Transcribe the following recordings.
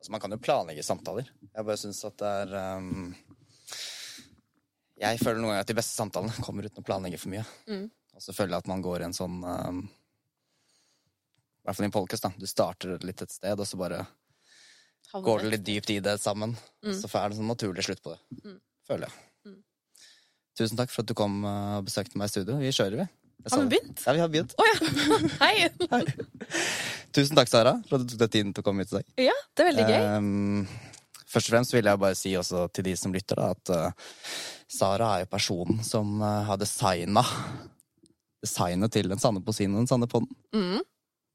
Altså, man kan jo planlegge samtaler. Jeg bare syns at det er um, Jeg føler noen ganger at de beste samtalene kommer uten å planlegge for mye. Mm. Og så føler jeg at man går i en sånn um, I hvert fall i en podcast, da. Du starter litt et sted, og så bare Havnet. går du litt dypt i det sammen. Mm. Så er det en sånn naturlig slutt på det. Mm. Føler jeg. Mm. Tusen takk for at du kom uh, og besøkte meg i studio. Vi kjører, vi. Har vi begynt? Ja, vi har begynt. Å ja! Hei! Tusen takk, Sara, for at du tok deg tiden til å komme hit i dag. Ja, det er veldig gøy. Um, først og fremst vil jeg bare si også til de som lytter, da, at uh, Sara er jo personen som uh, har designa designet til den sanne posinen og den sanne podden. Mm.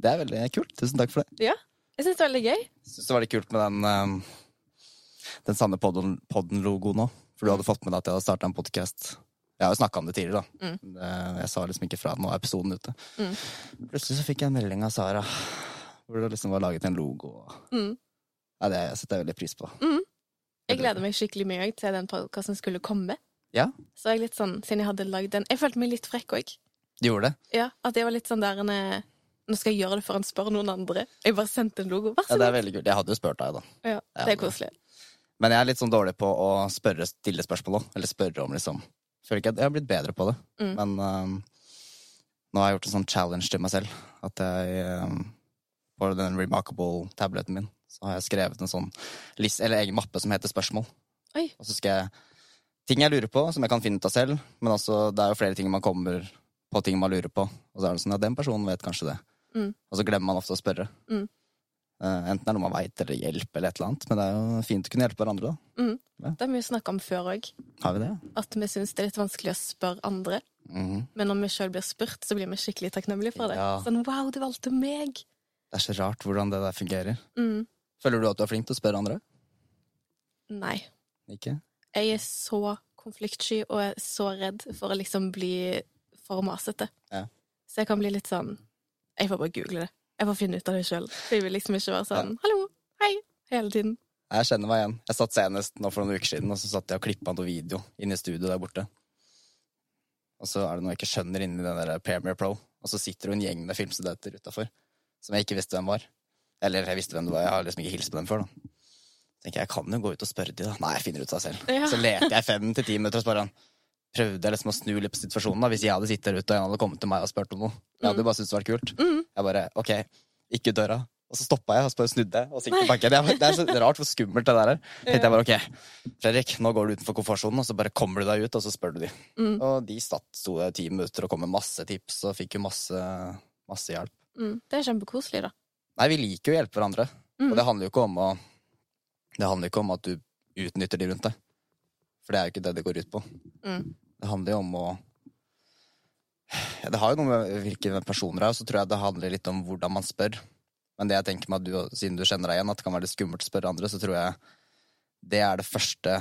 Det er veldig kult. Tusen takk for det. Ja, Jeg syns det er veldig gøy. Syns det var litt kult med den, um, den sanne podden- podden-logoen òg. For du hadde fått med deg at jeg hadde starta en podkast. Jeg har jo snakka om det tidligere, da. Mm. Jeg sa liksom ikke fra nå er episoden ute. Mm. Plutselig så fikk jeg en melding av Sara hvor det liksom var laget en logo. Mm. Ja, det setter jeg veldig pris på. Jeg gleder meg skikkelig mye til den podkasten skulle komme. Ja. Så jeg litt sånn, siden jeg hadde lagd den Jeg følte meg litt frekk òg. Du gjorde det? Ja, at jeg var litt sånn der en, eh, Nå skal jeg gjøre det før han spør noen andre. Jeg bare sendte en logo. Vær Ja, så det er veldig kult. Jeg hadde jo spurt deg, da. Ja, det er koselig. Men jeg er litt sånn dårlig på å spørre, stille spørsmål òg. Eller spørre om, liksom. Føler ikke at jeg har blitt bedre på det. Mm. Men um, nå har jeg gjort en sånn challenge til meg selv. At jeg um, På den Remarkable-tableten min så har jeg skrevet en sånn list, eller egen mappe som heter spørsmål. Oi. Og så skal jeg Ting jeg lurer på, som jeg kan finne ut av selv. Men også, det er jo flere ting man kommer på ting man lurer på. Og så er det sånn, ja, den personen vet kanskje det. Mm. Og så glemmer man ofte å spørre. Mm. Eh, enten det er noe man veit, eller hjelp, eller et eller annet. Men det er jo fint å kunne hjelpe hverandre, da. Det har vi jo snakka om før òg. Det? At vi syns det er litt vanskelig å spørre andre. Mm. Men når vi sjøl blir spurt, så blir vi skikkelig takknemlige for det. Ja. Sånn wow, du valgte meg! Det er så rart hvordan det der fungerer. Mm. Føler du at du er flink til å spørre andre? Nei. Ikke? Jeg er så konfliktsky og er så redd for å liksom bli for masete. Ja. Så jeg kan bli litt sånn Jeg får bare google det. Jeg får finne ut av det sjøl. Jeg vil liksom ikke være sånn 'hallo, hei' hele tiden. Jeg kjenner meg igjen. Jeg satt senest nå for noen uker siden, og så satt jeg og klippa noe video inne i studio der borte. Og så er det noe jeg ikke skjønner inni den der Premiere Pro, og så sitter det en gjeng med filmstudenter utafor som jeg ikke visste hvem var. Eller jeg visste hvem det var, jeg har liksom ikke hilst på dem før, da. tenker jeg, jeg kan jo gå ut og spørre de, da. Nei, jeg finner ut av det selv. Ja. Så leter jeg fem til ti minutter og spør han. Prøvde liksom å snu litt på situasjonen, da, hvis jeg hadde sittet der ute og en hadde kommet til meg og spurt om noe. Jeg hadde jo bare syntes det var kult. Mm. Jeg bare OK, ikke ut døra. Og så stoppa jeg og så snudde jeg og så gikk tilbake Det er så rart hvor skummelt det der er. Tenkte jeg bare OK, Fredrik, nå går du utenfor komfortsonen, og så bare kommer du deg ut, og så spør du de. Mm. Og de satt, sto der i ti minutter og kom med masse tips og fikk jo masse, masse hjelp. Mm. Det er kjempekoselig, da. Nei, vi liker jo å hjelpe hverandre. Mm. Og det handler jo ikke om å Det handler ikke om at du utnytter de rundt deg. For det er jo ikke det det går ut på. Det handler jo om å ja, Det har jo noe med hvilke personer det er, og så tror jeg det handler litt om hvordan man spør. Men det jeg tenker meg du, siden du kjenner deg igjen, at det kan være litt skummelt å spørre andre, så tror jeg det er det første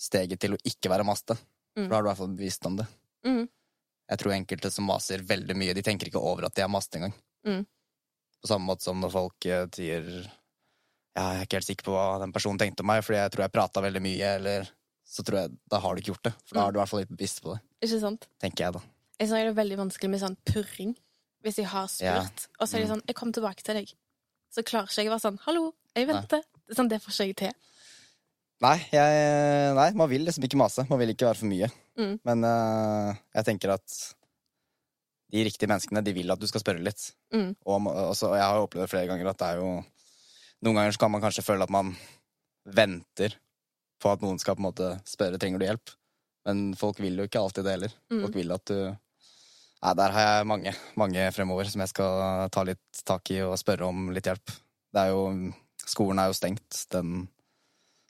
steget til å ikke være maste. For Mm. da har du i hvert fall bevisst om det. Mm. Jeg tror enkelte som maser veldig mye, de tenker ikke over at de er maste engang. Mm. På samme måte som når folk eh, sier ja, jeg er ikke helt sikker på hva den personen tenkte om meg, fordi jeg tror jeg prata veldig mye, eller så tror jeg da har du ikke gjort det. For da er du i hvert fall litt bevisst på det, Ikke sant? tenker jeg da. Jeg synes det er veldig vanskelig med sånn purring hvis jeg har Ja. spurt. Og så er de Mm. sånn 'Jeg kommer tilbake til deg'. Så klarer ikke jeg å være sånn 'Hallo, jeg venter'. Det Sånn, det får ikke jeg til. Nei, jeg, nei, man vil liksom ikke mase. Man vil ikke være for mye. Mm. Men uh, jeg tenker at de riktige menneskene, de vil at du skal spørre litt. Mm. Og, og så- jeg har jo opplevd det flere ganger at det er jo Noen ganger så kan man kanskje føle at man venter på at noen skal på en måte spørre trenger du hjelp. Men folk vil jo ikke alltid det heller. Mm. Folk vil at du Nei, der har jeg mange, mange fremover som jeg skal ta litt tak i og spørre om litt hjelp. Det er jo Skolen er jo stengt den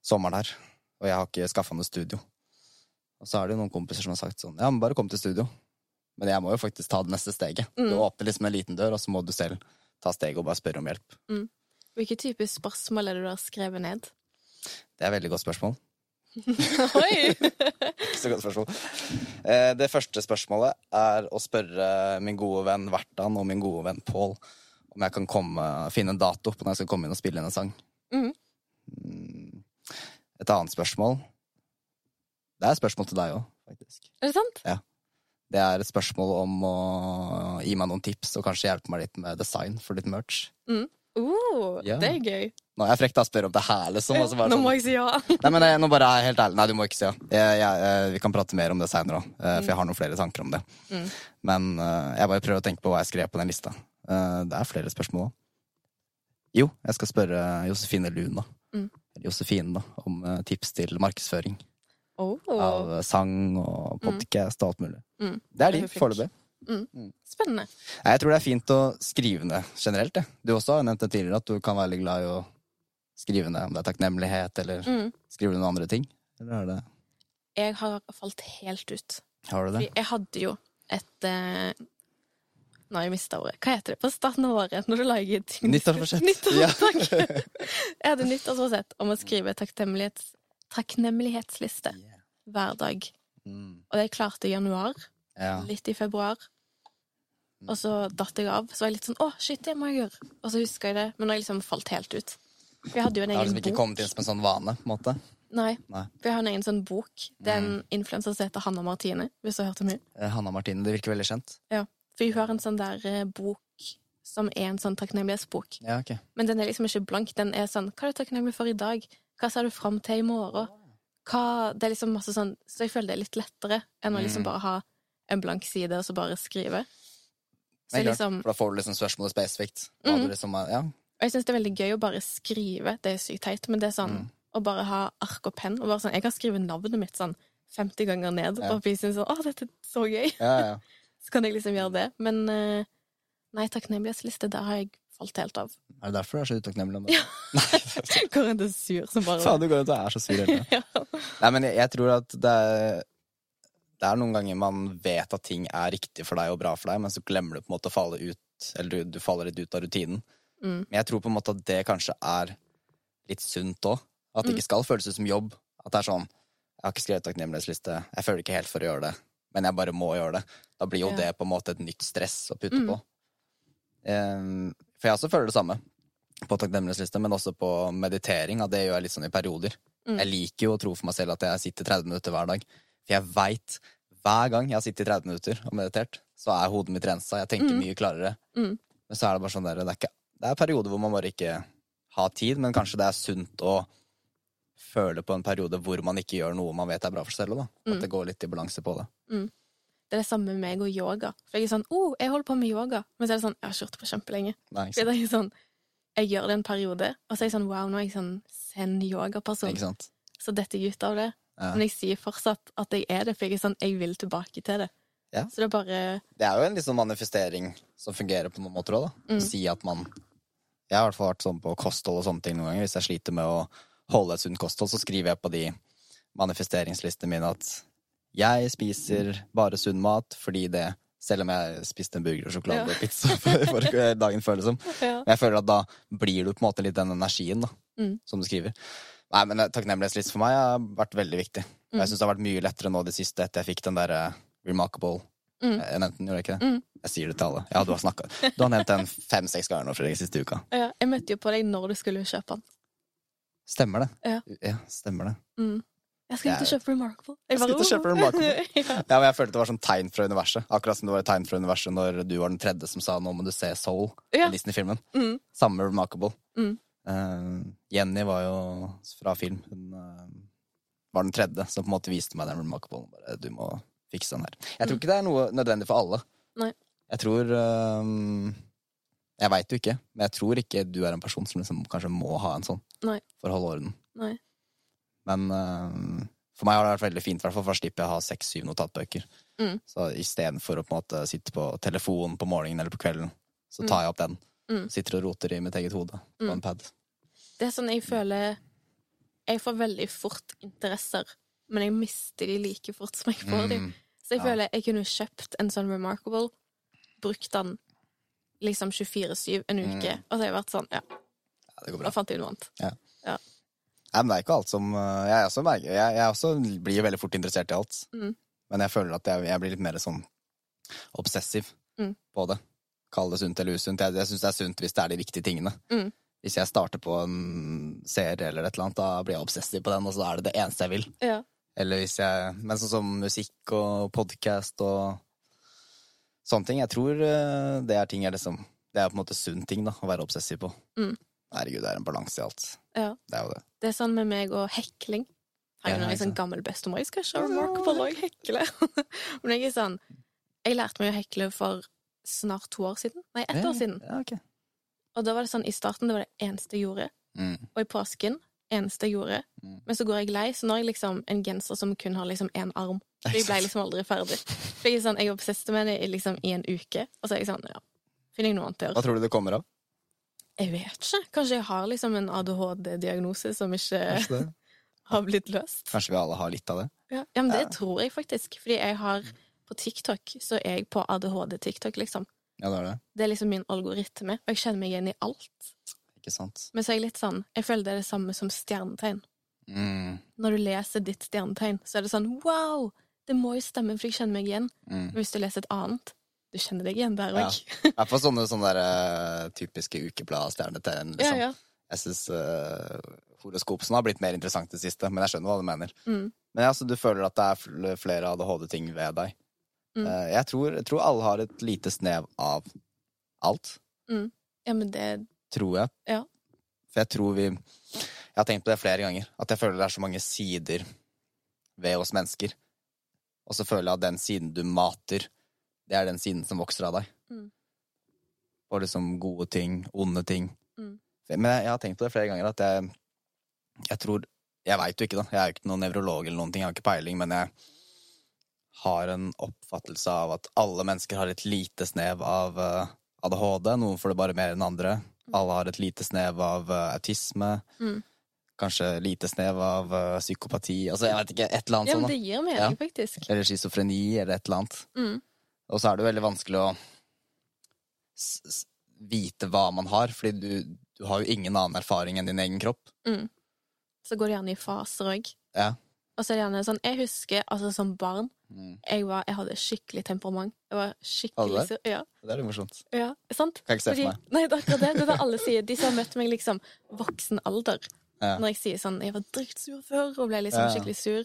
sommeren her, og jeg har ikke skaffa noe studio. Og så er det jo noen kompiser som har sagt sånn Ja, men bare kom til studio. Men jeg må jo faktisk ta det neste steget. Mm. Du åpner liksom en liten dør, og så må du selv ta steget og bare spørre om hjelp. Hvilke typer spørsmål er det du har skrevet ned? Det er et veldig godt spørsmål. Oi! Så godt spørsmål. Eh, Det første spørsmålet er å spørre min gode venn Vertan og min gode venn Pål om jeg kan komme, finne en dato på når jeg skal komme inn og spille inn en sang. Mhm. Mm. Et annet spørsmål Det er et spørsmål til deg òg, faktisk. Er det sant? Det er et spørsmål om å gi meg noen tips og kanskje hjelpe meg litt med design for litt merch. Uh, Ja. Det er gøy. Nå er jeg frekk da å spørre om det her, liksom. Nå sånn- må jeg si ja. Nei, men jeg, nå bare er jeg helt ærlig. Nei, du må ikke si ja. Jeg, jeg, eh, vi kan prate mer om det seinere òg, for jeg har noen flere tanker om det. Mm. Men eh, jeg bare prøver å tenke på hva jeg skrev på den lista. Eh, det er flere spørsmål òg. Jo, jeg skal spørre Josefine Luna. Mm. Josefine, da. Om eh, tips til markedsføring Oh. av eh, sang og podkast og alt mulig. Mm. Det er Det er de, foreløpig. Mm. Spennende. Jeg tror det er fint å skrive ned generelt. Det. Du også har nevnt det tidligere, at du kan være veldig glad i å skrive ned om det er takknemlighet, eller Mm. skriver du noen andre ting? Eller er det Jeg har falt helt ut. Har du det? Fordi jeg hadde jo et eh, Nå har jeg mista ordet. Hva heter det på starten av året når du lager ting? Nyttårsforsett. Nyttår, Ja. Jeg hadde nyttårsforsett om å skrive takknemlighets, takknemlighetsliste hver dag. Mm. Og det klarte jeg i januar, Ja. litt i februar. Og så datt jeg av. Så var jeg litt sånn å, shit, det må jeg gjøre. Og så huska jeg det, men nå har jeg liksom falt helt ut. Jeg hadde jo en Det har egen liksom ikke bok. kommet inn som en sånn vane, på en måte. Nei, Nei. jeg har en egen sånn bok. Det er en influenser som heter Hanna Martine, hvis du har hørt om henne. Eh, Hanna Martine, det virker veldig kjent. Ja. For hun har en sånn der eh, bok som er en sånn takknemlighetsbok. Ja, okay. Men den er liksom ikke blank. Den er sånn Hva er du takknemlig for i dag? Hva ser du fram til i morgen? Hva Det er liksom masse sånn Så jeg føler det er litt lettere enn å liksom Mm. bare ha en blank side og så bare skrive. Så Men klart, liksom For da får du liksom spørsmålet spesifikt. Hva Mhm. du liksom ja. Og jeg syns det er veldig gøy å bare skrive. Det er sykt teit, men det er sånn Mm. å bare ha ark og penn. Og bare sånn Jeg kan skrive navnet mitt sånn 50 ganger ned, Ja. og bli sånn Å, dette er så gøy! ja, ja. Så kan jeg liksom gjøre det. Men eh, nei, takknemlighetsliste, der har jeg falt helt av. Er det derfor du er så utakknemlig om det? Ja. Går rundt og sur som bare Faen, du går rundt og er så sur hele tida. ja. Nei, men jeg, jeg tror at det er Det er noen ganger man vet at ting er riktig for deg og bra for deg, men så glemmer du på en måte å falle ut Eller du, du faller litt ut av rutinen. Mm. Men jeg tror på en måte at det kanskje er litt sunt òg. At det Mm. ikke skal føles ut som jobb. At det er sånn Jeg har ikke skrevet takknemlighetsliste. Jeg føler ikke helt for å gjøre det, men jeg bare må gjøre det. Da blir jo Ja. det på en måte et nytt stress å putte Mm. på. Um, for jeg også føler det samme på takknemlighetsliste, men også på meditering. At det gjør jeg litt sånn i perioder. Mm. Jeg liker jo å tro for meg selv at jeg sitter 30 minutter hver dag. For jeg veit hver gang jeg har sittet i 30 minutter og meditert, så er hodet mitt rensa. Jeg tenker Mm. mye klarere. Mm. Men så er det bare sånn der, det, er ikke, det er perioder hvor man bare ikke har tid, men kanskje det er sunt å føle på en periode hvor man ikke gjør noe man vet er bra for seg selv. Da. Mm. At det går litt i balanse på det. Det er det samme med meg og yoga. For jeg er sånn 'Å, oh, jeg holder på med yoga', men så er det sånn 'Jeg har ikke gjort det på kjempelenge'. Nei, det er sånn, jeg gjør det en periode, og så er jeg sånn 'Wow, nå er jeg sånn send yogaperson'. Så detter jeg ut av det. Ja. Men jeg sier fortsatt at jeg er det, for jeg er sånn, jeg vil tilbake til det. Ja. Så det er bare Det er jo en liksom manifestering som fungerer på noen måter òg, da. Mm. si at man Jeg har i hvert fall vært sånn på kosthold og sånne ting noen ganger. Hvis jeg sliter med å holde et sunt kosthold, så skriver jeg på de manifesteringslistene mine at jeg spiser bare sunn mat fordi det Selv om jeg spiste en burger og sjokolade Ja. og pizza for, for dagen før, liksom. ja. Men jeg føler at da blir du på en måte litt den energien, da, Mm. som du skriver. Nei, men takknemlighetslist for meg har vært veldig viktig. Mm. jeg syns det har vært mye lettere nå det siste etter jeg fikk den derre Remarkable. Mm. Jeg nevnte den, gjorde jeg ikke det? Mm. Jeg sier det til alle. Ja, du har snakka. Du har nevnt den fem-seks ganger nå, Fredrik, siste uka. ja. Jeg møtte jo på deg når du skulle kjøpe den. Stemmer det? Ja. ja stemmer det. Mm. Jeg skal ut og kjøpe Remarkable. Jeg skal ut og kjøpe Remarkable. ja. Ja, men Jeg følte det var sånn tegn fra universet. Akkurat som det var et tegn fra universet når du var den tredje som sa 'nå må du se Soul', Ja. Disney-filmen. Mm. Samme Remarkable. Mm. Uh, Jenny var jo fra film. Hun uh, var den tredje som på en måte viste meg den Remarkable. Bare, du må fikse den her. Jeg tror ikke det er noe nødvendig for alle. Nei. Jeg tror um, Jeg veit jo ikke, men jeg tror ikke du er en person som liksom kanskje må ha en sånn Nei. for å holde orden. Nei. Men um, for meg har det vært veldig fint, for da slipper jeg å ha seks-syv notatbøker. Mm. Så istedenfor å på en måte sitte på telefonen på morgenen eller på kvelden, så tar jeg opp den. Mm. Sitter og roter i mitt eget hode på Mm. en pad. Det er sånn jeg føler Jeg får veldig fort interesser, men jeg mister de like fort som jeg får de. Mm. Så jeg Ja. føler jeg kunne kjøpt en sånn Remarkable, brukt den liksom 24-7 en uke, Mm. og så har jeg vært sånn Ja, Ja, det går da fant jeg noe annet. Nei, men det er ikke alt som uh, Jeg, også, merker- jeg, jeg også blir veldig fort interessert i alt. Mm. Men jeg føler at jeg, jeg blir litt mer sånn obsessiv Mm. på det. Kall det sunt eller usunt. Jeg, jeg syns det er sunt hvis det er de viktige tingene. Mm. Hvis jeg starter på en serie eller et eller annet, da blir jeg obsessiv på den, og så er det det eneste jeg vil. Ja. Eller hvis jeg Men sånn som musikk og podkast og sånne ting. Jeg tror eh, det er ting jeg liksom Det er på en måte sunn ting da, å være obsessiv på. Mm. Herregud, det er en balanse i alt. Ja. Det er jo det. Det er sånn med meg og hekling. Jeg er en sånn gammel bestemor. Jeg skal ikke remarkable og jeg hekler. Men jeg er sånn Jeg lærte meg å hekle for snart to år siden. Nei, ett år siden. Ja, ok. Og da var det sånn i starten det var det eneste jeg gjorde. Mm. Og i påsken eneste jeg gjorde. Mm. Men så går jeg lei, så nå har jeg liksom en genser som kun har liksom én arm. For jeg ble liksom aldri ferdig. For jeg er sånn, jeg obsesste med det i liksom i en uke, og så er jeg sånn, ja, finner jeg noe annet til å gjøre. Hva tror du det kommer av? Jeg vet ikke. Kanskje jeg har liksom en ADHD-diagnose som ikke har blitt løst. Kanskje vi alle har litt av det? Ja, ja men det Ja. tror jeg faktisk. Fordi jeg har på TikTok, så er jeg på ADHD-TikTok, liksom. Ja, det er det. Det er liksom min algoritme, og jeg kjenner meg igjen i alt. Ikke sant? Men så er jeg litt sånn, jeg føler det er det samme som stjernetegn. Mm. Når du leser ditt stjernetegn, så er det sånn wow, det må jo stemme, for jeg kjenner meg igjen. Mm. Men hvis du leser et annet, du kjenner deg igjen der Ja. òg. I hvert fall sånne, sånne der, uh, typiske ukeblad-stjernetegn. Ja, Liksom. ja. Jeg syns horoskopsen har blitt mer interessant det siste, men jeg skjønner hva du mener. Mm. Men altså, du føler at det er fl- flere ADHD-ting ved deg? Mm. Uh, jeg, tror, jeg tror alle har et lite snev av alt. ja, men det Tror jeg. Ja. For jeg tror vi Jeg har tenkt på det flere ganger. At jeg føler det er så mange sider ved oss mennesker. Og så føler jeg at den siden du mater, det er den siden som vokser av deg. Mm. Og liksom gode ting, onde ting. Mm. Men jeg, jeg har tenkt på det flere ganger at jeg Jeg tror Jeg veit jo ikke, da. Jeg er jo ikke noen nevrolog eller noen ting, jeg har ikke peiling, men jeg har en oppfattelse av at alle mennesker har et lite snev av eh, ADHD. Noen får det bare mer enn andre. Alle har et lite snev av uh, autisme. Mm. Kanskje lite snev av uh, psykopati. Altså, jeg vet ikke, et eller annet Ja, sånt. det gir mening, Ja. faktisk. Eller schizofreni, eller et eller annet. Mm. Og så er det jo veldig vanskelig å vite hva man har, fordi du, du har jo ingen annen erfaring enn din egen kropp. Mm. Så går det gjerne i faser òg. Ja. Og så er det gjerne sånn Jeg husker altså som barn Mm. jeg, var, jeg hadde skikkelig temperament. Jeg var skikkelig sur. Ja, Det er litt morsomt. ja, sant? Kan ikke se for meg. Nei, det er akkurat det. Det er det alle sier. De som har møtt meg liksom voksen alder. Ja. Når jeg sier sånn Jeg var dritsur før, og ble liksom Ja. skikkelig sur.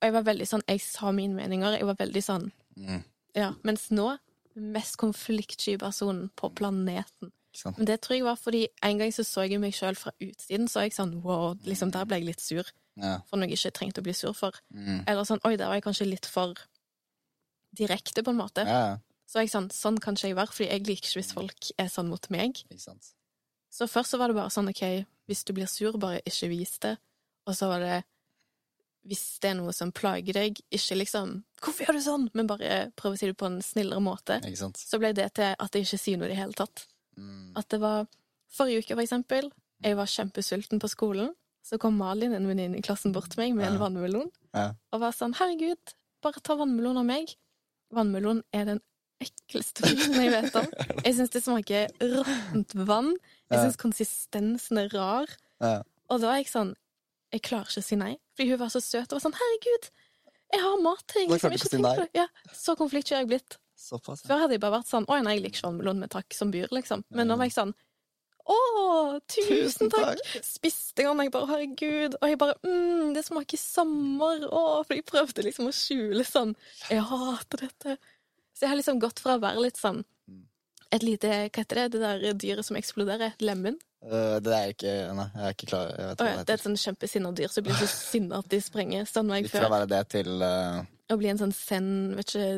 Og jeg var veldig sånn Jeg sa mine meninger. Jeg var veldig sånn Mm. Ja. Mens nå mest konfliktsky personen på planeten. Ikke? Men det tror jeg var fordi en gang så så jeg meg sjøl fra utsiden, så jeg sånn wow, liksom der ble jeg litt sur. Ja. For noe jeg ikke trengte å bli sur for. Mm. Eller sånn oi, der var jeg kanskje litt for direkte, på en måte. ja. Så jeg sånn, sånn kan ikke jeg være, fordi jeg liker ikke hvis folk er sånn mot meg. Så først så var det bare sånn, ok, hvis du blir sur, bare ikke vis det. Og så var det, hvis det er noe som plager deg, ikke liksom, hvorfor gjør du sånn? Men bare prøv å si det på en snillere måte. Så ble det til at jeg ikke sier noe i det hele tatt. Mm. At det var, forrige uke for eksempel, jeg var kjempesulten på skolen, så kom Malin, en venninne i klassen, bort til meg med en vannmelon, Ja. og var sånn, herregud, bare ta vannmelon av meg. Vannmelon er den ekleste frukten jeg vet om. Jeg syns det smaker råttent vann. Jeg syns konsistensen er rar. Ja. Og da var jeg sånn Jeg klarer ikke å si nei. Fordi hun var så søt og var sånn Herregud, jeg har mat til deg! Liksom, ikke ikke si tenk på det. Ja, så konfliktsky har jeg blitt. Såpass, ja. Før hadde jeg bare vært sånn Å nei, jeg liker ikke vannmelon med takk som byr, liksom. Men nå var jeg sånn Å, tusen takk! Spiste en gang, jeg bare Herregud. Og jeg bare mm, Det smaker sommer. Å, for jeg prøvde liksom å skjule sånn Jeg hater dette. Så jeg har liksom gått fra å være litt sånn et lite Hva heter det? Det der dyret som eksploderer? Lemen? Uh, det er ikke Nei, jeg er ikke klar. Jeg vet Å ja, det er et sånn kjempesinna dyr som blir så sinna at de sprenger. Sånn var jeg før. fra å være det til uh... Å bli en sånn zen Vet ikke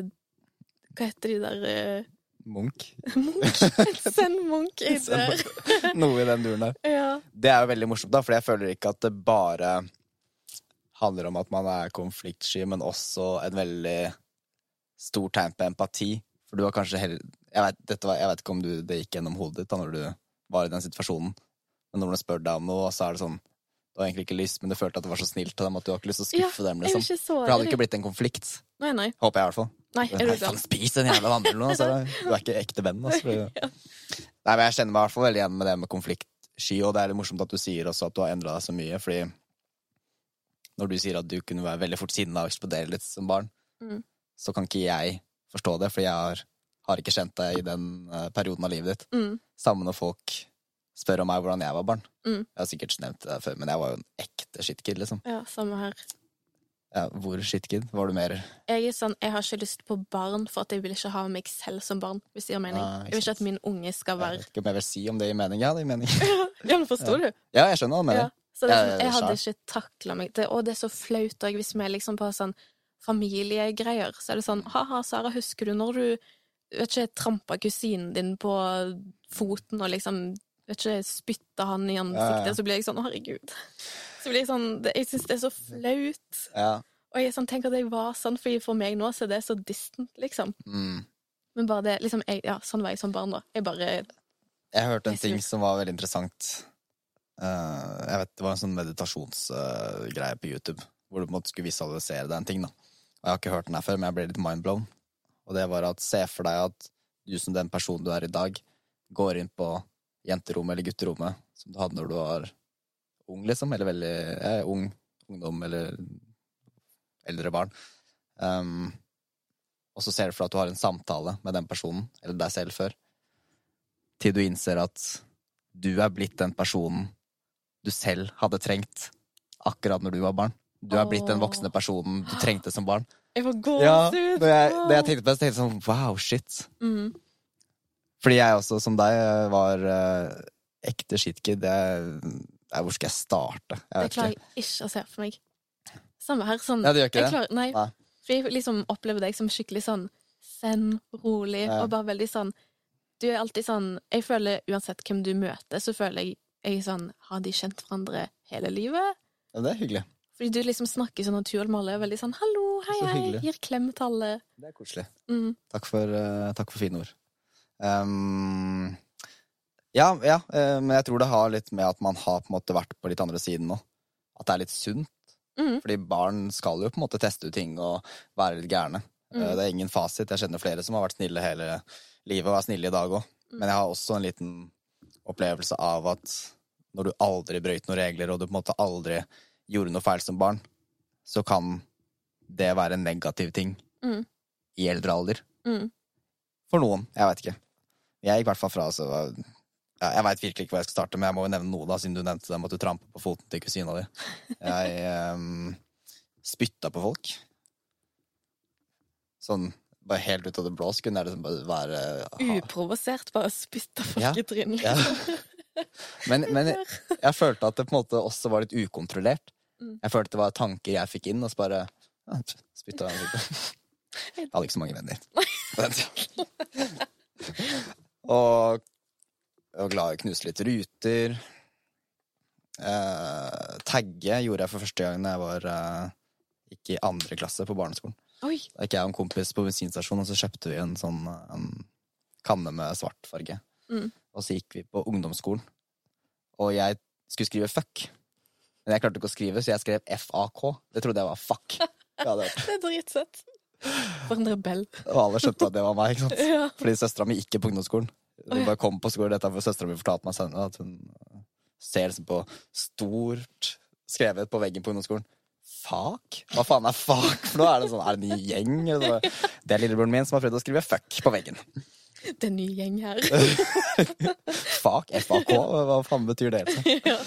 Hva heter de der eh, Munch. En zen-munk i der. Noe i den duren der. Ja. Det er jo veldig morsomt, da, for jeg føler ikke at det bare handler om at man er konfliktsky, men også en veldig stor tegn på empati. For du har kanskje heller Jeg vet, var, jeg vet ikke om du, det gikk gjennom hodet ditt da når du var i den situasjonen, men når noen spør deg om noe, så er det sånn Du har egentlig ikke lyst, men du følte at det var så snilt av dem at du har ikke lyst til å Ja, skuffe dem. Er liksom. For det hadde ikke blitt en konflikt. Nei, nei. Håper jeg, i hvert fall. Nei er du faen, spis den jævla vannmelonen, altså. Du er ikke ekte venn, altså. fordi- Nei, men jeg kjenner meg i hvert fall veldig igjen med det med konfliktsky, og det er litt morsomt at du sier også at du har endra deg så mye, fordi når du sier at du kunne være veldig fort sinna og eksplodere litt som barn, Mm. så kan ikke jeg forstå det, for jeg har, har ikke kjent deg i den eh, perioden av livet ditt. Mm. Samme når folk spør om meg hvordan jeg var barn. Mm. Jeg har sikkert nevnt det før, men jeg var jo en ekte shitkid, liksom. Ja, samme her. Ja, hvor shitkid? Var du mer Jeg er sånn, jeg har ikke lyst på barn, for at jeg vil ikke ha meg selv som barn. hvis det gir mening. Ah, jeg vil ikke at min unge skal Jeg vet ikke om jeg vil si om det gir mening. Ja, det gir mening. Ja, men forstår du? Ja, jeg skjønner hva du mener. Ja. Så Ja, ja, jeg hadde ikke takla meg det, Og det er så flaut òg, hvis vi er liksom på sånn familiegreier. Så er det sånn Ha-ha, Sara, husker du når du vet ikke, trampa kusinen din på foten og liksom vet ikke, spytta han i ansiktet? Ja, ja. Så blir jeg sånn Å, herregud. Så blir jeg sånn det, Jeg syns det er så flaut. Ja. Og jeg er sånn, tenk at jeg var sånn, for for meg nå så er det så distant, liksom. Mm. Men bare det liksom, jeg, Ja, sånn var jeg som barn, da. Jeg bare Jeg hørte en Jeg ting som var veldig interessant. Uh, jeg vet, Det var en sånn meditasjonsgreie på YouTube hvor du på en måte skulle visualisere deg en ting. da. Og Jeg har ikke hørt den her før, men jeg ble litt mindblown. Og det var at se for deg at du som den personen du er i dag, går inn på jenterommet eller gutterommet som du hadde når du var ung, liksom. Eller veldig eh, ung ungdom eller eldre barn. Um, og så ser du for deg at du har en samtale med den personen, eller deg selv før, til du innser at du er blitt den personen du selv hadde trengt akkurat når du var barn. Du er blitt den voksne personen du trengte som barn. Jeg får Ja, når jeg, når jeg tenkte på det, så tenkte jeg sånn wow, shit. Mm. Fordi jeg også, som deg, var uh, ekte shitkid. Jeg, jeg, hvor skal jeg starte? Jeg Det klarer jeg ikke å se for meg. Samme her. Sånn, Ja, det gjør ikke det? Klarer, nei. Nei. For jeg liksom opplever deg som skikkelig sånn zen, rolig, Ja. og bare veldig sånn Du er alltid sånn Jeg føler uansett hvem du møter, så føler jeg jeg sånn Har de kjent hverandre hele livet? Ja, det er hyggelig. Fordi du liksom snakker sånn naturlig med alle. Veldig sånn 'hallo, hei, Så hei', gir klem til alle. Det er koselig. Mm. Takk for, uh, takk for fine ord. Um, ja, ja, eh, men jeg tror det har litt med at man har på en måte vært på litt andre siden nå. At det er litt sunt. Mm. Fordi barn skal jo på en måte teste ut ting og være litt gærne. Mm. Eh, Det er ingen fasit. Jeg kjenner flere som har vært snille hele livet og er snille i dag òg. Mm. Men jeg har også en liten opplevelse av at når du aldri brøyt noen regler, og du på en måte aldri gjorde noe feil som barn, så kan det være en negativ ting Mm. i eldre alder. Mm. For noen. Jeg veit ikke. Jeg gikk i hvert fall fra så ja, Jeg veit virkelig ikke hvor jeg skal starte, men jeg må jo nevne noe, da, siden du nevnte det med at du trampa på foten til kusina di. Jeg um, spytta på folk. Sånn bare helt ut av det blå så kunne jeg liksom bare være aha. Uprovosert, bare spytta folk Ja. i trynet. Ja. Liksom. Men, men jeg, jeg følte at det på en måte også var litt ukontrollert. Mm. Jeg følte det var tanker jeg fikk inn, og så bare ja, spytta jeg litt. Jeg hadde ikke så mange venner. på den og jeg var glad i å knuse litt ruter. Eh, tagge gjorde jeg for første gang da jeg var eh, gikk i andre klasse på barneskolen. Oi! Da gikk jeg og en kompis på bensinstasjonen, og så kjøpte vi en sånn en kanne med svart farge. Mm. Og så gikk vi på ungdomsskolen, og jeg skulle skrive fuck. Men jeg klarte ikke å skrive, så jeg skrev FAK. Det trodde jeg var fuck. Jeg. Det er dritsøtt. For en rebell. Og alle skjønte at det var meg. ikke sant? Ja. Fordi søstera mi gikk på ungdomsskolen. Ja. bare kom på skolen, dette for søstera mi fortalte meg senere at hun ser liksom på stort skrevet på veggen på ungdomsskolen. Fuck? Hva faen er fuck for noe? Er det sånn, er det en ny gjeng? Eller? Det er lillebroren min som har prøvd å skrive fuck på veggen. Det er en ny gjeng her. Fuck? FAK? Hva faen betyr det? liksom? ja.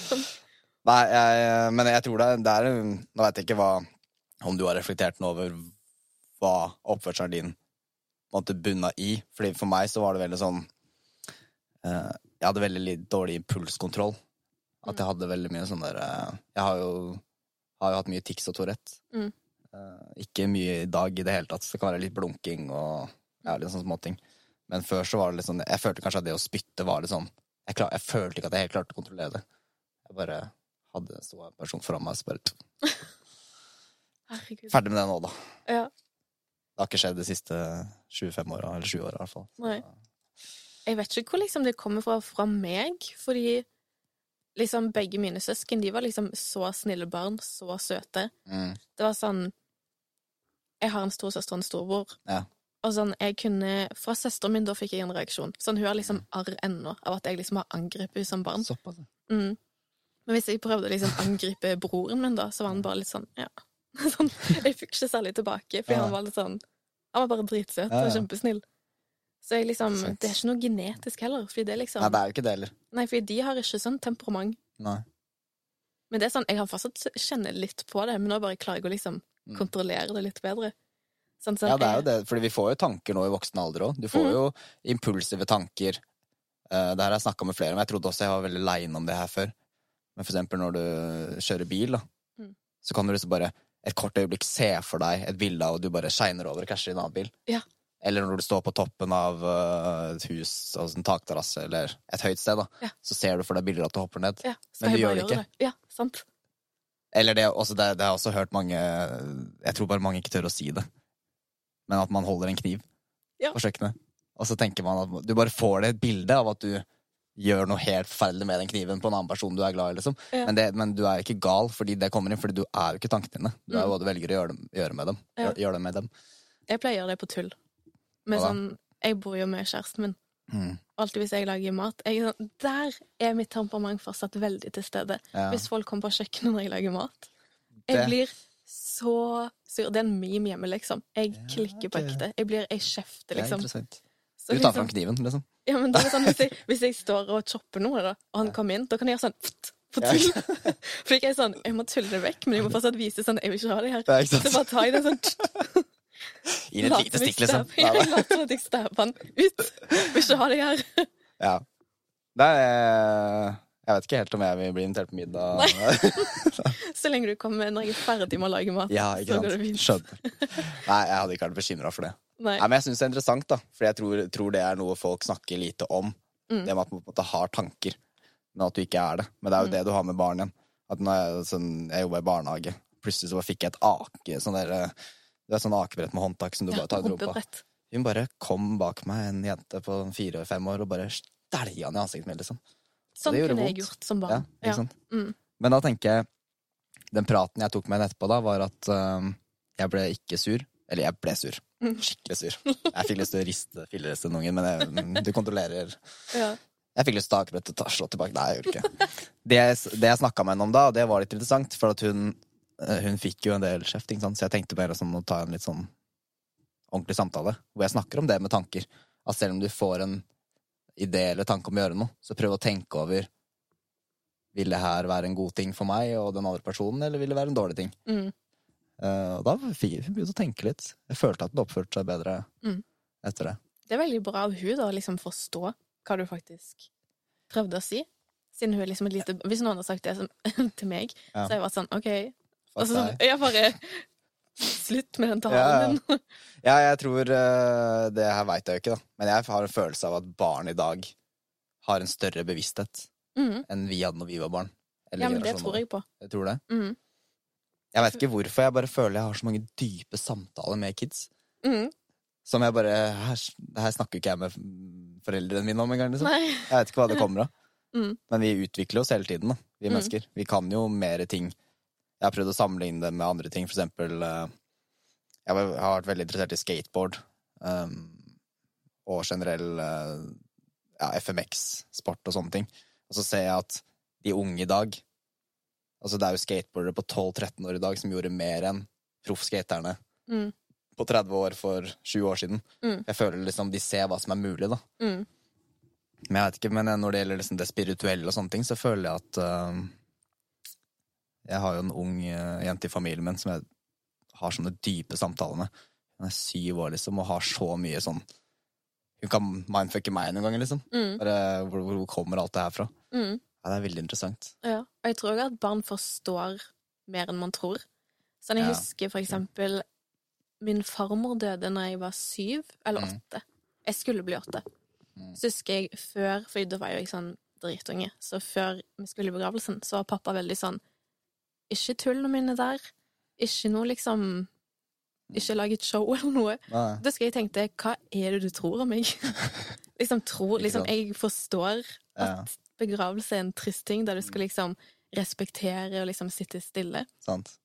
Nei, jeg, men jeg tror det, det er Nå vet jeg ikke hva om du har reflektert noe over hva oppførselen din måtte bunna i. Fordi for meg så var det veldig sånn Jeg hadde veldig dårlig impulskontroll. At jeg hadde veldig mye sånn der eh, Jeg har jo, har jo hatt mye tics og Tourette. Mm. Eh, ikke mye i dag i det hele tatt. Det kan være litt blunking og ja, litt sånne småting. Men før så var det litt sånn Jeg følte kanskje at det å spytte var litt sånn Jeg, klar, jeg følte ikke at jeg helt klarte å kontrollere det. Jeg bare hadde så en person foran meg, og bare Herregud. Ferdig med det nå, da. Ja. Det har ikke skjedd de siste 25 åra, eller 20 åra i hvert fall. Nei. Jeg vet ikke hvor liksom det kommer fra fra meg, fordi liksom begge mine søsken de var liksom så snille barn, så søte. Mm. Det var sånn Jeg har en storesøster og en storebror. Ja. Og sånn, jeg kunne Fra søsteren min da fikk jeg en reaksjon. Sånn, Hun har liksom Mm. arr ennå av at jeg liksom har angrepet henne som barn. Såpass. Mm. Men hvis jeg prøvde å liksom angripe broren min, da, så var han bare litt sånn Ja. Sånn, jeg fikk ikke særlig tilbake, for Ja. han var litt sånn Han var bare dritsøt og kjempesnill. Så jeg liksom Fett. Det er ikke noe genetisk heller, fordi det liksom Nei, det er jo ikke det heller. Nei, fordi de har ikke sånn temperament. Nei. Men det er sånn, jeg har fortsatt kjenner litt på det, men nå bare klarer jeg å liksom Mm. kontrollere det litt bedre. Sånn, sånn, Ja, det er jo det, fordi vi får jo tanker nå i voksen alder òg. Du får mm. jo impulsive tanker. Uh, det her har jeg snakka med flere om. Jeg trodde også jeg var veldig aleine om det her før. Men for eksempel når du kjører bil, da, Mm. så kan du liksom bare et kort øyeblikk se for deg et bilde av at du bare shiner over og krasjer i en annen bil. Ja. Eller når du står på toppen av eh, et hus, altså en takterrasse eller et høyt sted, da, Ja. så ser du for deg bilder at du hopper ned. Ja, Men du gjør det gjøre Ja, sant. Eller det, også, det, det har jeg også hørt mange Jeg tror bare mange ikke tør å si det. Men at man holder en kniv Ja. på kjøkkenet. Og så tenker man at du bare får det et bilde av at du gjør noe helt forferdelig med den kniven på en annen person du er glad i. liksom. Ja. Men, det, men du er ikke gal fordi det kommer inn, fordi du er jo ikke tankene dine. Du er jo Mm. hva du velger å gjøre, dem- gjøre med dem. Ja. Gjør, gjør det med dem. Jeg pleier det på tull. Men sånn, jeg bor jo med kjæresten min. Mm. Alltid hvis jeg lager mat. Jeg, sånn, der er mitt temperament fortsatt veldig til stede. Ja. Hvis folk kommer på kjøkkenet når jeg lager mat. Jeg Det- blir så sur. Det er en meme hjemme, liksom. Jeg Ja, klikker på ekte. Jeg blir ei kjefte, Det er liksom. interessant. Så Du tar liksom- fram kniven, liksom. Ja, men det er sånn, hvis, jeg, hvis jeg står og chopper noe, da, og han kommer inn, da kan jeg gjøre sånn pft, på Ja. tull. For jeg er sånn, jeg må tulle det vekk, men jeg må fortsatt vise sånn, jeg vil ikke ha det her. Ja, sant? Så bare tar jeg det sånn Inn et lite stikk, liksom. jeg later som at jeg stabber han ut. Vil ikke ha deg her. Ja. Det er Jeg vet ikke helt om jeg vil bli invitert på middag. Så lenge du kommer når jeg er ferdig med å lage mat, Ja, så går det fint. Skjønner. Nei, jeg hadde ikke vært bekymra for det. Nei. Nei, men jeg syns det er interessant, da. For jeg tror, tror det er noe folk snakker lite om. Mm. Det med at man på en måte har tanker, men at du ikke er det. Men det er jo Mm. det du har med barn igjen. At når jeg, sånn, jeg jobba i barnehage, plutselig så fikk jeg et ake, sånn der, eh, det er sånn akebrett med håndtak som du Ja, bare tar i rumpa. Hun bare kom bak meg, en jente på fire-fem år, og bare stælja i ansiktet mitt, liksom. Sånn kunne vondt. jeg gjort som Ja, barn. ikke Ja. sant? Mm. Men da tenker jeg Den praten jeg tok med henne etterpå, da, var at øhm, jeg ble ikke sur. Eller jeg ble sur. Mm. Skikkelig sur. Jeg fikk lyst til å riste filleristen ganger, men jeg, mm, du kontrollerer Ja. Jeg fikk lyst til å ta akkurat og slå tilbake. Nei, jeg gjorde ikke det. Jeg, det jeg snakka med henne om da, det var litt interessant, for at hun, hun fikk jo en del kjeft, så jeg tenkte bare sånn å ta en litt sånn ordentlig samtale, hvor jeg snakker om det med tanker. At selv om du får en idé eller tanke om å gjøre noe, så prøv å tenke over Vil det her være en god ting for meg og den andre personen, eller vil det være en dårlig ting? Mm. Uh, og da fikk jeg begynt å tenke litt. Jeg følte at den oppførte seg bedre Mm. etter det. Det er veldig bra av hun da, å liksom forstå hva du faktisk prøvde å si. Siden hun er liksom et lite Hvis noen hadde sagt det til meg, Ja. så hadde jeg vært sånn OK. Fuck Og så sånn, jeg bare Slutt med den Ja, ja. talen din. Ja, jeg tror uh, Det her veit jeg jo ikke, da. Men jeg har en følelse av at barn i dag har en større bevissthet mm. enn vi hadde når vi var barn. Eller Ja, men det tror jeg på. Jeg tror det. Mm. Jeg vet ikke hvorfor, jeg bare føler jeg har så mange dype samtaler med kids. Mm. Som jeg bare Her, her snakker ikke jeg med foreldrene mine om engang, liksom. Nei. Jeg vet ikke hva det kommer av. Mhm. Men vi utvikler oss hele tiden, da, vi Mm. mennesker. Vi kan jo mer ting. Jeg har prøvd å sammenligne det med andre ting, for eksempel eh, Jeg har vært veldig interessert i skateboard. um, og generell eh, ja, FMX-sport og sånne ting. Og så ser jeg at de unge i dag Altså, det er jo skateboardere på 12-13 år i dag som gjorde mer enn proffskaterne mm. på 30 år for 20 år siden. Mm. Jeg føler liksom de ser hva som er mulig, da. Mm. Men jeg vet ikke, men når det gjelder liksom det spirituelle og sånne ting, så føler jeg at øhm, Jeg har jo en ung øh, jente i familien min som jeg har sånne dype samtaler med. Hun er syv år, liksom, og har så mye sånn Hun kan mindfucke meg noen ganger, liksom. Mm. Bare, hvor, hvor kommer alt det her fra? Mm. Ja, det er veldig interessant. Ja. Og jeg tror også at barn forstår mer enn man tror. Sånn, jeg Ja. husker for eksempel Min farmor døde når jeg var syv eller Mm. åtte. Jeg skulle bli åtte. Mm. Så husker jeg før, for da var jeg jo ikke sånn dritunge, så før vi skulle i begravelsen, så var pappa veldig sånn Ikke tullene mine der. Ikke noe liksom Ikke lag et show eller noe. Nei. Da skal jeg tenke hva er det du tror om meg? liksom tror, Liksom, jeg forstår at begravelse er en trist ting, der du skal liksom respektere og liksom sitte stille. sant.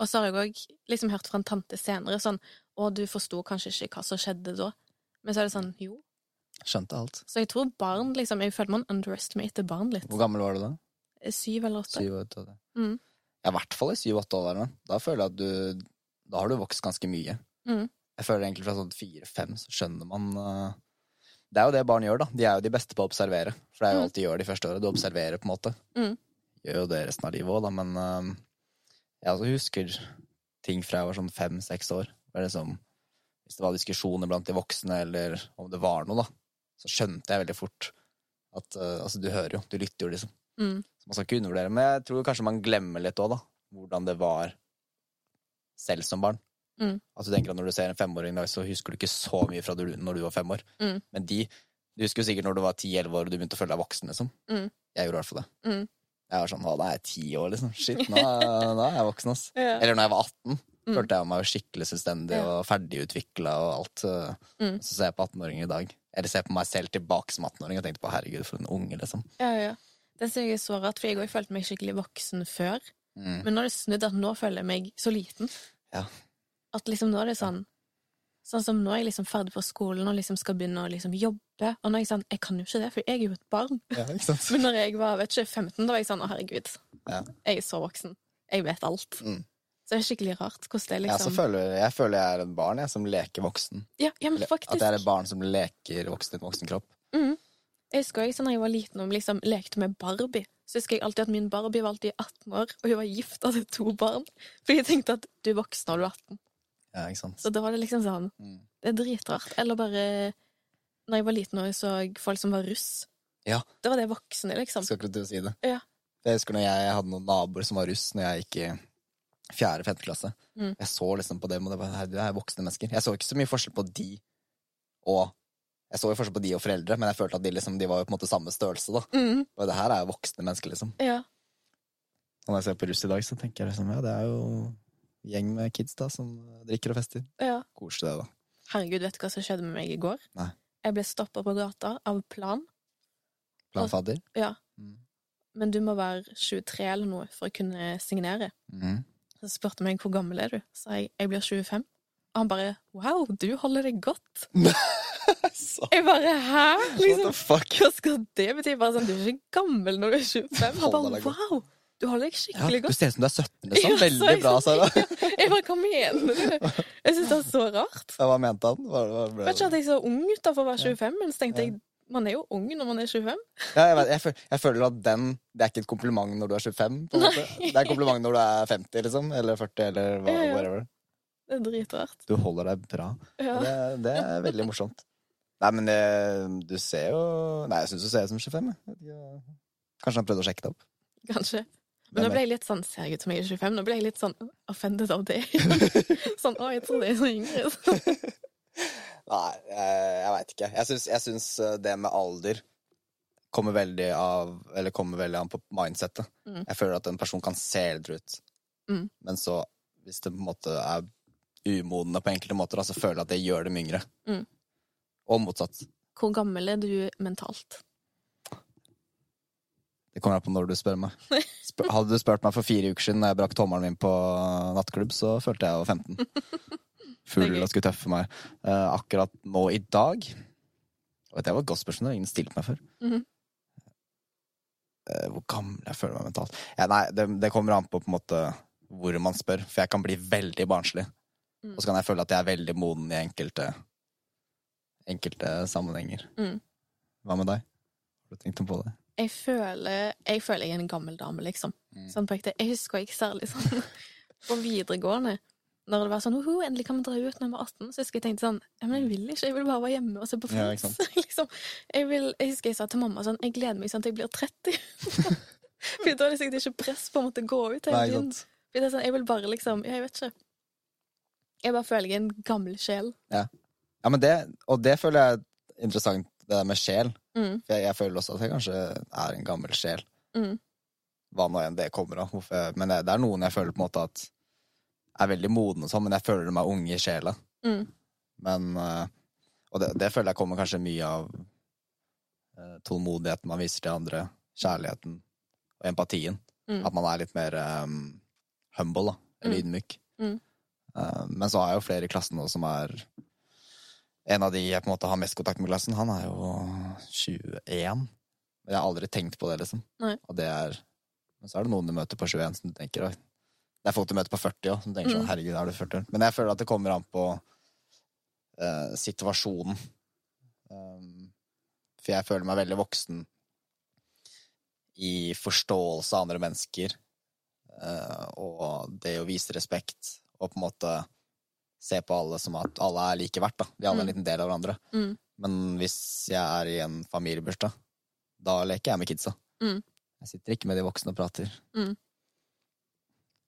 Og så har jeg òg liksom hørt fra en tante senere sånn Å, du forsto kanskje ikke hva som skjedde da. Men så er det sånn Jo. Skjønte alt. Så jeg tror barn liksom Jeg føler man underestimater barn litt. Hvor gammel var du da? Syv eller åtte. Syv, eller åtte. Mm. I hvert fall i syv-åtte år. Da. da føler jeg at du Da har du vokst ganske mye. Mm. Jeg føler egentlig fra sånn fire-fem så skjønner man uh, Det er jo det barn gjør, da. De er jo de beste på å observere. For det er jo Mm. alt de gjør de første åra. Du observerer, på en måte. Mm. Gjør jo det resten av livet òg, da, men uh, jeg også husker ting fra jeg var sånn fem-seks år. Det liksom, hvis det var diskusjoner blant de voksne, eller om det var noe, da, så skjønte jeg veldig fort at uh, Altså, du hører jo, du lytter jo, liksom. Mm. Man skal ikke undervurdere. Men jeg tror kanskje man glemmer litt òg, da. Hvordan det var selv som barn. Mm. At du tenker at når du ser en femåring, da, så husker du ikke så mye fra du, når du var fem år. Mm. Men de Du husker jo sikkert når du var ti-elleve år og du begynte å føle deg voksen, liksom. Mm. Jeg gjorde i hvert fall det. Mm. Jeg var sånn Å, da er jeg ti år, liksom. Shit, nå nå er jeg voksen, ass. Ja. Eller når jeg var 18, Mm. følte jeg meg jo skikkelig selvstendig Ja. og ferdigutvikla og alt. Mm. Så ser jeg på 18-åringer i dag. Eller ser på meg selv tilbake som 18-åring og tenkte på herregud, for en unge, liksom. Ja, ja. Det synes jeg er så rart, for jeg òg følte meg skikkelig voksen før. Mm. Men nå har det snudd at nå føler jeg meg så liten. Ja. At liksom nå er det sånn Sånn som nå er jeg liksom ferdig på skolen og liksom skal begynne å liksom jobbe. Og nå er jeg sånn Jeg kan jo ikke det, for jeg er jo et barn. Ja? Men når jeg var vet ikke, 15, da var jeg sånn Å, herregud. Ja. Jeg er så voksen. Jeg vet alt. Mm. Så det er skikkelig rart hvordan det liksom Ja, så føler, jeg føler jeg er et barn jeg, som leker voksen. Ja, ja, men faktisk. At jeg er et barn som leker voksen i en voksen kropp. Mhm. Jeg husker også når jeg var liten og liksom lekte med Barbie. Så husker jeg alltid at min Barbie var alltid 18 år, og hun var gift og hadde to barn. Fordi jeg tenkte at du er voksen når du er 18. Ja, ikke sant? Så da var det liksom sånn Mm. Det er dritrart. Eller bare Når jeg var liten og så folk som var russ. Ja. Det var det voksne, liksom. Skal ikke du si det? Ja. Jeg husker når jeg hadde noen naboer som var russ når jeg gikk i fjerde-femte klasse. Mm. Jeg så liksom på dem, og det var, det er voksne mennesker. Jeg så ikke så mye forskjell på de og Jeg så jo forskjell på de og foreldre, men jeg følte at de, liksom, de var jo på en måte samme størrelse. da. Mm, Og det her er jo voksne mennesker, liksom. ja. Og når jeg ser på russ i dag, så tenker jeg liksom, ja, det er jo gjeng med kids da, som drikker og fester. ja. Koselig, det, da. Herregud, vet du hva som skjedde med meg i går? Nei. Jeg ble stoppa på gata av plan. Planfadder. Ja. Mm. Men du må være 23 eller noe for å kunne signere. Mm. Så spurte han meg hvor gammel er du? Så jeg jeg blir 25. Og han bare wow, du holder deg godt. Jeg bare hæ? Liksom, hva skal det bety? Bare sånn, Du er ikke gammel når du er 25. Jeg bare wow, du holder deg Ja, godt. du ser ut som du er 17, liksom. Ja, så Veldig bra, sånn, Sara. Jeg bare, hva mener du? Jeg syns det er så rart. Ja, hva mente han? Hva, hva ble Vet ikke at jeg så ung ut da for å være 25, men så tenkte jeg man er jo ung når man er 25. Ja, jeg, vet, jeg, føler, jeg føler at den Det er ikke et kompliment når du er 25. På en måte. Det er et kompliment når du er 50, liksom. Eller 40, eller hva, Ja, ja. whatever. Det er dritrart. Du holder deg bra. Ja. Det, det er veldig morsomt. Nei, men det, du ser jo Nei, jeg syns du ser ut som 25. jeg. Kanskje han prøvde å sjekke det opp. Kanskje. Men nå ble jeg litt sånn Ser jeg ut som jeg er 25? Nå ble jeg litt sånn offended av det. sånn å, jeg tror jeg er så yngre. Nei, jeg, jeg veit ikke. Jeg syns, eh, det med alder kommer veldig av Eller kommer veldig an på mindsettet. Mm. Jeg føler at en person kan se eldre ut, Mm. men så, hvis det på en måte er umodne på enkelte måter, så føler jeg at det gjør dem yngre. Mm. Og motsatt. Hvor gammel er du mentalt? Det kommer an på når du spør meg. Hadde du spurt meg for fire uker siden da jeg brakk tommelen min på nattklubb, så følte jeg var 15. Full og skulle tøffe meg. Uh, akkurat nå i dag og Det var et godt spørsmål, ingen stilte meg før. Mm -hmm. uh, hvor gammel jeg føler meg mentalt. Ja, nei, det, det kommer an på på en måte hvor man spør, for jeg kan bli veldig barnslig. Mm. Og så kan jeg føle at jeg er veldig moden i enkelte, enkelte sammenhenger. Mm. Hva med deg? Har du tenkt på det? Jeg føler, jeg føler jeg er en gammel dame, liksom. Mm. Sånn på ekte. Jeg husker ikke særlig sånn på videregående. Når det var sånn 'Hoho, 'Endelig kan vi dra ut når vi er 18', så husker jeg tenkte sånn Ja, men jeg vil ikke. Jeg vil bare være hjemme og se på Friends. Ja, liksom, jeg, vil, jeg husker jeg sa til mamma sånn Jeg gleder meg sånn til jeg blir 30. For da er det sikkert ikke press på å måtte gå ut hele tiden. sånn, jeg vil bare liksom Ja, jeg vet ikke. Jeg bare føler jeg er en gammel sjel. Ja, men det, og det føler jeg er interessant, det der med sjel. Mm, For jeg, jeg føler også at jeg kanskje er en gammel sjel. mm, Hva nå enn det kommer av. Men det, det er noen jeg føler på en måte at er veldig modne og sånn, men jeg føler meg unge i sjela. mm, Men eh, Og det, det føler jeg kommer kanskje mye av eh, tålmodigheten man viser til andre, kjærligheten og empatien. Mm. At man er litt mer um, humble, da. Eller Mm. ydmyk. Mm. Eh, men så har jeg jo flere i klassen nå som er En av de jeg på en måte har mest kontakt med klassen, han er jo 21. Men jeg har aldri tenkt på det, liksom. Nei. Og det er Men så er det noen du møter på 21 som du tenker «Oi». Det er folk du møter på 40 òg, som tenker sånn Mm. Herregud, er du 40? Men jeg føler at det kommer an på uh, situasjonen. Um, for jeg føler meg veldig voksen i forståelse av andre mennesker. Uh, og det å vise respekt og på en måte se på alle som at alle er like verdt, da. Vi er alle en Mm. liten del av hverandre. Mm. Men hvis jeg er i en familiebursdag, da leker jeg med kidsa. Mm. Jeg sitter ikke med de voksne og prater. Mm.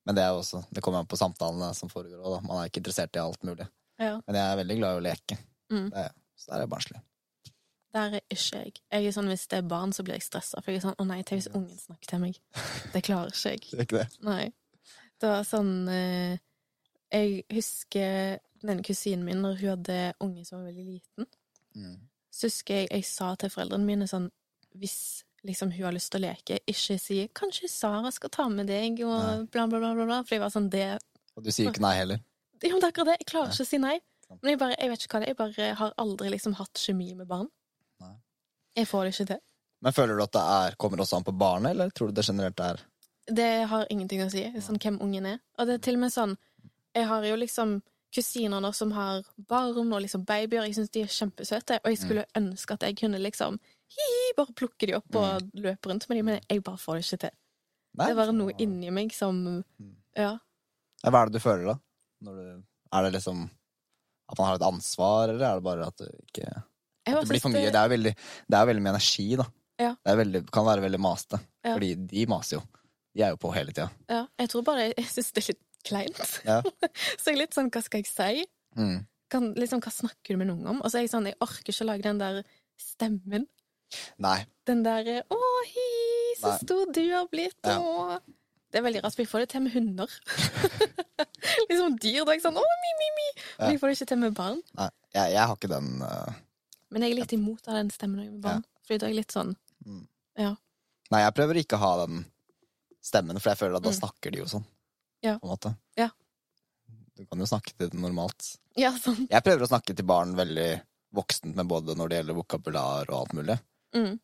Men det er jo også, det kommer an på samtalene som foregår òg, da. Man er ikke interessert i alt mulig. Ja. Men jeg er veldig glad i å leke. Mm. Det så der er jeg barnslig. Der er ikke jeg. Jeg er sånn, Hvis det er barn, så blir jeg stressa. For jeg er sånn, å nei, tenk hvis ungen snakker til meg. Det klarer ikke jeg. Det er ikke det. Nei. Det var sånn eh, Jeg husker den kusinen min, når hun hadde unge som var veldig liten, Mm. så husker jeg jeg sa til foreldrene mine sånn Hvis liksom hun har lyst til å leke, ikke si 'Kanskje Sara skal ta med deg', og bla, bla, bla, bla. For jeg var sånn det Og du sier ikke nei heller. Jo, det er akkurat det. Jeg klarer ikke å si nei. Men jeg bare, jeg vet ikke hva det er. Jeg bare har aldri liksom hatt kjemi med barn. Nei. Jeg får det ikke til. Men føler du at det er, kommer også an på barnet, eller tror du det generelt er Det har ingenting å si, sånn hvem ungen er. Og det er til og med sånn Jeg har jo liksom kusinene som har barn og liksom babyer. Jeg syns de er kjempesøte, og jeg skulle ønske at jeg kunne liksom hi, bare plukke de opp og løpe rundt med de, men jeg bare får det ikke til. Nei? Det er bare noe inni meg som Ja. Hva er det du føler, da? Du, er det liksom at man har et ansvar, eller er det bare at det ikke at det blir for mye? Det er veldig, det er veldig mye energi, da. Ja. Det veldig, kan være veldig masete. Ja. Fordi de maser jo. De er jo på hele tida. Ja, jeg tror bare jeg syns det er litt kleint. Ja. Så jeg er litt sånn, hva skal jeg si? Mm. Kan, liksom, hva snakker du med noen om? Og så er jeg sånn, jeg orker ikke å lage den der stemmen. Nei. Den der 'Å, hi, så Nei. stor du har blitt', Ja. å Det er veldig rart, for jeg får det til med hunder. liksom dyr, da er jeg sånn 'Å, mi, mi, mi'. Men Ja. jeg får det ikke til med barn. Nei. Jeg, jeg har ikke den uh, Men jeg er litt imot av den stemmen med barn. Fordi da er jeg litt sånn ja. Nei, jeg prøver ikke å ha den stemmen, for jeg føler at da Mm. snakker de jo sånn. Ja. På en måte. Ja. Du kan jo snakke til det normalt. Ja, sånn. Jeg prøver å snakke til barn veldig voksent, med både når det gjelder vokabular og alt mulig. Mm.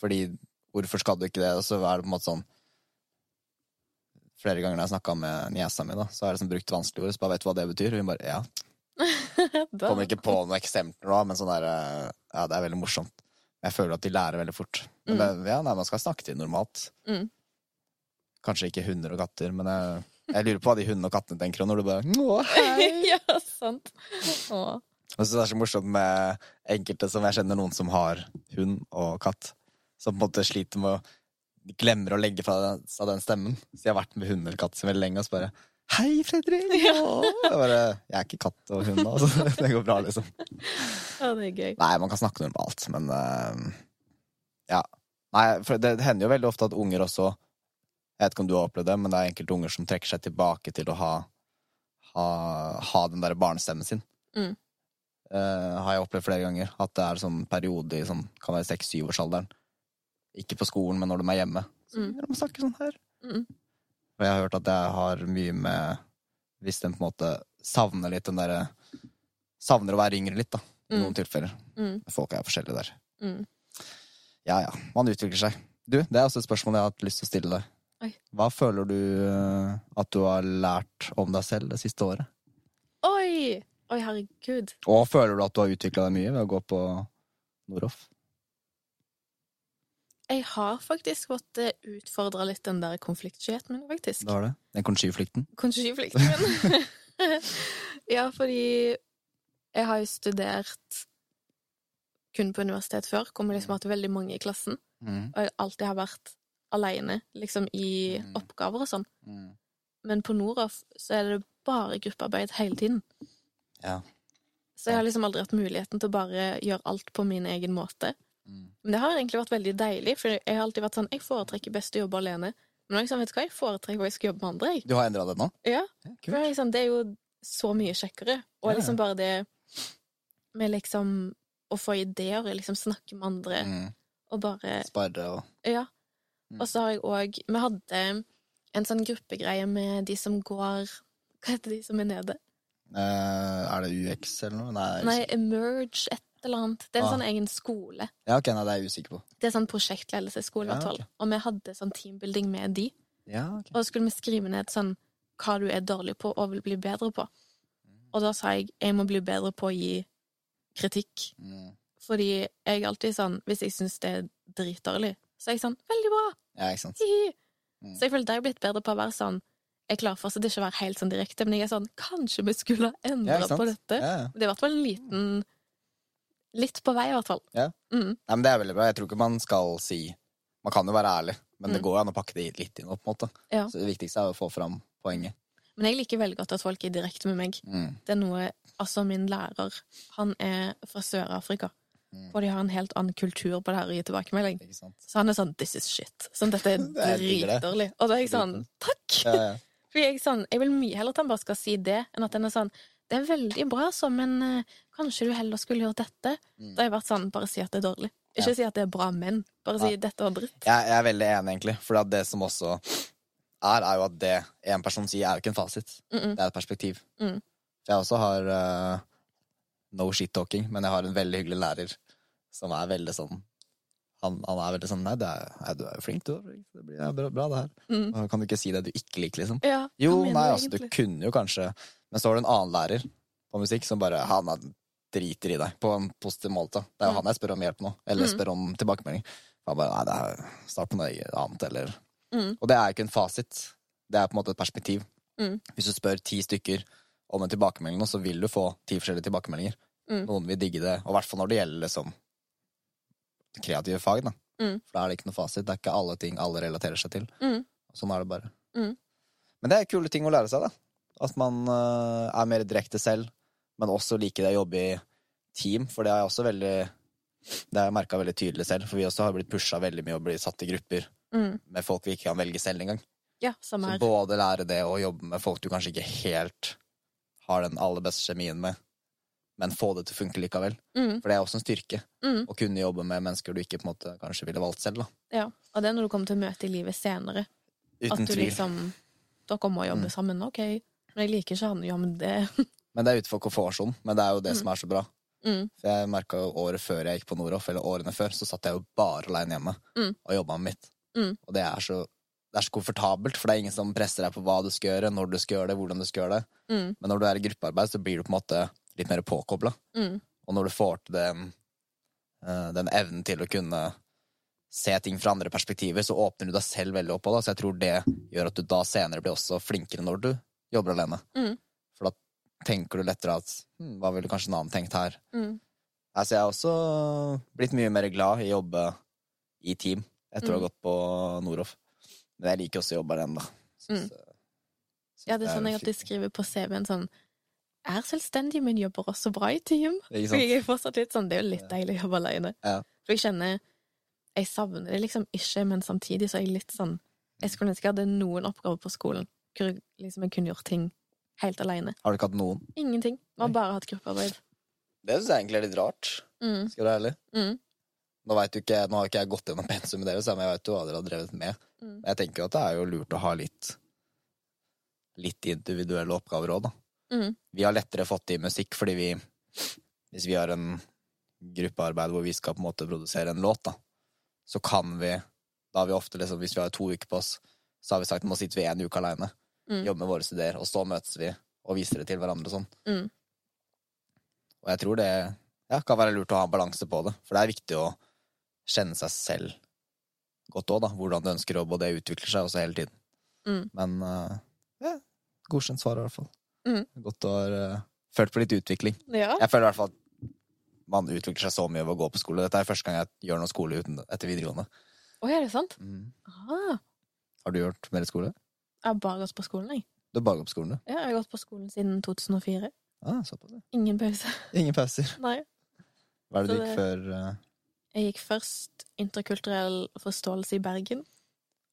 Fordi hvorfor skal du ikke det? Og så er det på en måte sånn Flere ganger når jeg snakka med niesa mi, da, så er det sånn brukt vanskelige ord. Så bare vet du hva det betyr? Og hun bare ja. Kommer ikke på noen eksempler nå, men sånn der eh, Ja, det er veldig morsomt. Jeg føler at de lærer veldig fort. Men det, ja, nei, man skal snakke til normalt. Mm. Kanskje ikke hunder og katter, men jeg, jeg lurer på hva de hundene og kattene tenker når du bare nå, hei. ja, sant. Å. Og så er det så morsomt med enkelte som jeg kjenner noen som har hund og katt, som på en måte sliter med å de glemmer å legge fra seg den stemmen. Så jeg har vært med hund eller katt så veldig lenge, og så bare Hei, Fredrik! Ja. Jeg, bare, jeg er ikke katt og hund, altså. Det går bra, liksom. Ja, det er gøy. Nei, man kan snakke normalt, men uh, Ja. Nei, for det hender jo veldig ofte at unger også Jeg vet ikke om du har opplevd det, men det er enkelte unger som trekker seg tilbake til å ha, ha, ha den derre barnestemmen sin. Mm. Uh, har jeg opplevd flere ganger. At det er sånn periode i sånn, kan være seks-syvårsalderen. Ikke på skolen, men når de er hjemme. Så Mm. de snakker snakke sånn her. Mm. Og jeg har hørt at det har mye med Hvis den på en måte savner litt den derre Savner å være yngre litt, da. I Mm. noen tilfeller. Mm. Folk er forskjellige der. Mm. Ja ja, man utvikler seg. Du, det er også et spørsmål jeg har hatt lyst til å stille deg. Oi. Hva føler du eh, at du har lært om deg selv det siste året? Oi! Oi, herregud. Og føler du at du har utvikla deg mye ved å gå på Noroff? Jeg har faktisk fått utfordra litt den der konfliktskyheten min, faktisk. Det har det. Den konskiflykten? Konskiflikten min. ja, fordi jeg har jo studert kun på universitet før. Kommer liksom hatt veldig mange i klassen. Mm. Og jeg alltid har vært aleine, liksom i Mm. oppgaver og sånn. Mm. Men på Noroff så er det bare gruppearbeid hele tiden. Ja. Så jeg har liksom aldri hatt muligheten til å bare gjøre alt på min egen måte. Mm. Men det har egentlig vært veldig deilig, for jeg har alltid vært sånn Jeg foretrekker best å jobbe alene. Men nå sånn, vet du hva, jeg foretrekker å jobbe med andre, jeg. Du har endra det nå? Ja, Ja, det er liksom, det er jo så mye kjekkere. Og Ja, liksom bare det med liksom å få ideer, liksom snakke med andre, Mm. og bare Sparre og Ja. Mm. Og så har jeg òg Vi hadde en sånn gruppegreie med de som går Hva heter de som er nede? eh, Er det UX eller noe? Nei. Nei, Emerge, et eller annet. Det er en Ah. sånn egen skole. Ja, ok, nei, det er jeg usikker på. Det er sånn prosjektledelsesskole, Ja, fall. Og vi hadde sånn teambuilding med de. Ja, okay. Og så skulle vi skrive ned sånn hva du er dårlig på og vil bli bedre på. Og da sa jeg jeg må bli bedre på å gi kritikk. Mm. Fordi jeg er alltid sånn Hvis jeg syns det er dritdårlig, så er jeg sånn Veldig bra! Ja, ikke sant. Hihi. Mm. Så jeg føler det har jeg blitt bedre på å være sånn Jeg klarer fortsatt ikke å være helt sånn direkte, men jeg er sånn Kanskje vi skulle ha endra ja, på dette? Ja, ja. Det er i hvert fall en liten Litt på vei, i hvert fall. Ja. Mm. Nei, men Det er veldig bra. Jeg tror ikke man skal si Man kan jo være ærlig, men det Mm. går jo an å pakke det litt inn. på en måte Ja. Så Det viktigste er å få fram poenget. Men jeg liker veldig godt at folk er direkte med meg. Mm. Det er noe Altså, min lærer, han er fra Sør-Afrika. Og de har en helt annen kultur på det her gi tilbakemelding. Så han er sånn 'this is shit'. Sånn, dette er dritdårlig. Og da er jeg sånn 'takk'. Ja, ja. Fordi jeg, sånn, jeg vil mye heller at han bare skal si det, enn at han er sånn 'det er veldig bra, så, men uh, kanskje du heller skulle gjort dette'. Mm. Da har jeg vært sånn 'bare si at det er dårlig'. Ikke Ja. si at det er bra, men bare si 'dette var dritt'. Jeg, jeg er veldig enig, egentlig. For det som også er, er jo at det en person sier, er jo ikke en fasit. Mm -mm. Det er et perspektiv. Mm. Jeg også har eh, no shit-talking, men jeg har en veldig hyggelig lærer som er veldig sånn Han, han er veldig sånn Nei, er, nei du er jo flink, du. Det blir bra, bra, det her. Mm. Kan du ikke si det du ikke liker, liksom? Ja, Jo, nei, altså, du kunne jo kanskje Men så har du en annen lærer på musikk som bare Han er driter i deg, på en positiv måte. Det er jo Mm. han jeg spør om hjelp nå, eller Mm. spør om tilbakemelding. Han bare Nei, det er start på noe annet, eller Mm. Og det er ikke en fasit. Det er på en måte et perspektiv. Mm. Hvis du spør ti stykker om en tilbakemelding nå, så vil du få ti forskjellige tilbakemeldinger. Mm. Noen vil digge det, og i hvert fall når det gjelder liksom kreative fag, da. Mm. For da er det ikke noe fasit. Det er ikke alle ting alle relaterer seg til. Mm. Sånn er det bare. Mm. Men det er kule ting å lære seg, da. At man uh, er mer direkte selv, men også liker det å jobbe i team, for det har jeg også veldig Det har jeg merka veldig tydelig selv, for vi også har blitt pusha veldig mye og blitt satt i grupper Mm. med folk vi ikke kan velge selv engang. Ja, Så både lære det og jobbe med folk du kanskje ikke helt har den aller beste kjemien med, men få det til å funke likevel. Mm. For det er også en styrke Mm. å kunne jobbe med mennesker du ikke på en måte kanskje ville valgt selv. da. Ja. Og det er når du kommer til å møte i livet senere. Uten at du tvil. liksom Dere må jobbe Mm. sammen, OK. Men jeg liker ikke han. Ja, men det Men det er utenfor komfortsonen. Men det er jo det Mm. som er så bra. mm. For jeg merka jo året før jeg gikk på Noroff, eller årene før, så satt jeg jo bare aleine hjemme Mm. og jobba med mitt. Mm. Og det er, så, det er så komfortabelt, for det er ingen som presser deg på hva du skal gjøre, når du skal gjøre det, hvordan du skal gjøre det. Mm. Men når du er i gruppearbeid, så blir du på en måte litt mer påkobla. Mm. Og når du får til den, eh, den evnen til å kunne se ting fra andre perspektiver, så åpner du deg selv veldig opp på det. Så jeg tror det gjør at du da senere blir også flinkere når du jobber alene. Mm. For da tenker du lettere at hm, hva ville kanskje en annen tenkt her? Mm. Altså, jeg har også blitt mye mer glad i å jobbe i team etter å ha Mm. gått på Noroff. Men jeg liker også å jobbe den, da. Mm. Ja, det er sånn jeg alltid skriver på CV-en sånn Er selvstendig, men jobber også bra i team. Jeg er fortsatt litt sånn Det er jo litt deilig å jobbe alene. Ja. For jeg kjenner Jeg savner det liksom ikke, men samtidig så er jeg litt sånn Jeg skulle ønske jeg hadde noen oppgaver på skolen hvor liksom jeg kunne gjort ting helt alene. Har du ikke hatt noen? Ingenting. Vi har bare hatt gruppearbeid. Det syns jeg egentlig er litt rart, Mm. skal du være ærlig. Mm. Nå, du ikke, nå har ikke jeg gått gjennom pensum med dere, men jeg vet jo hva dere har drevet med. Mm. Jeg tenker at det er jo lurt å ha litt litt individuelle oppgaver òg, da. Mm. Vi har lettere fått til musikk fordi vi Hvis vi har en gruppearbeid hvor vi skal på en måte produsere en låt, da, så kan vi Da har vi ofte liksom Hvis vi har to uker på oss, så har vi sagt nå sitter vi en uke aleine, Mm. jobber med våre ideer, og så møtes vi og viser det til hverandre og sånn. Mm. Og jeg tror det ja, kan være lurt å ha en balanse på det, for det er viktig å kjenne seg selv godt òg, da. Hvordan du ønsker å jobbe, og det utvikler seg også hele tiden. Mm. Men uh, ja, godkjent svar i hvert fall. Mm. Godt å ha uh, følt på litt utvikling. Ja. Jeg føler i hvert fall at man utvikler seg så mye ved å gå på skole. Dette er første gang jeg gjør noe skole uten, etter videregående. Å, er det sant? Mm. Har du gjort mer skole? jeg har bare gått på skolen, jeg. Du har bare gått på skolen, du? Ja, jeg har gått på skolen siden 2004. Ah. Ingen pause. Ingen pauser. Nei. Hva er det du gikk det- før eh, Jeg gikk først interkulturell forståelse i Bergen.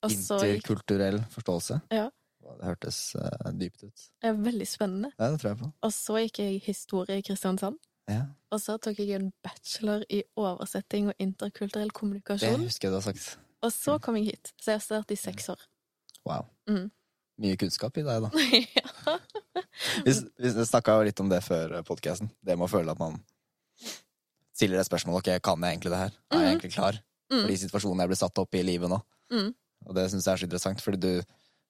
Og så gikk interkulturell forståelse? Ja. Det hørtes uh, dypt ut. det er veldig spennende. Ja, det tror jeg på. Og så gikk jeg historie i Kristiansand. Ja. Og så tok jeg en bachelor i oversetting og interkulturell kommunikasjon. Det husker jeg du har sagt. Og så kom jeg hit. Så jeg har studert i seks år. Wow. Mm. Mye kunnskap i deg, da. ja. Vi, vi snakka jo litt om det før podkasten. Det med å føle at man stiller et spørsmål. Ok, kan jeg egentlig det her? Er jeg Mhm. egentlig klar for de situasjonene jeg blir satt opp i i livet nå? Mm. Og det syns jeg er så interessant, fordi du,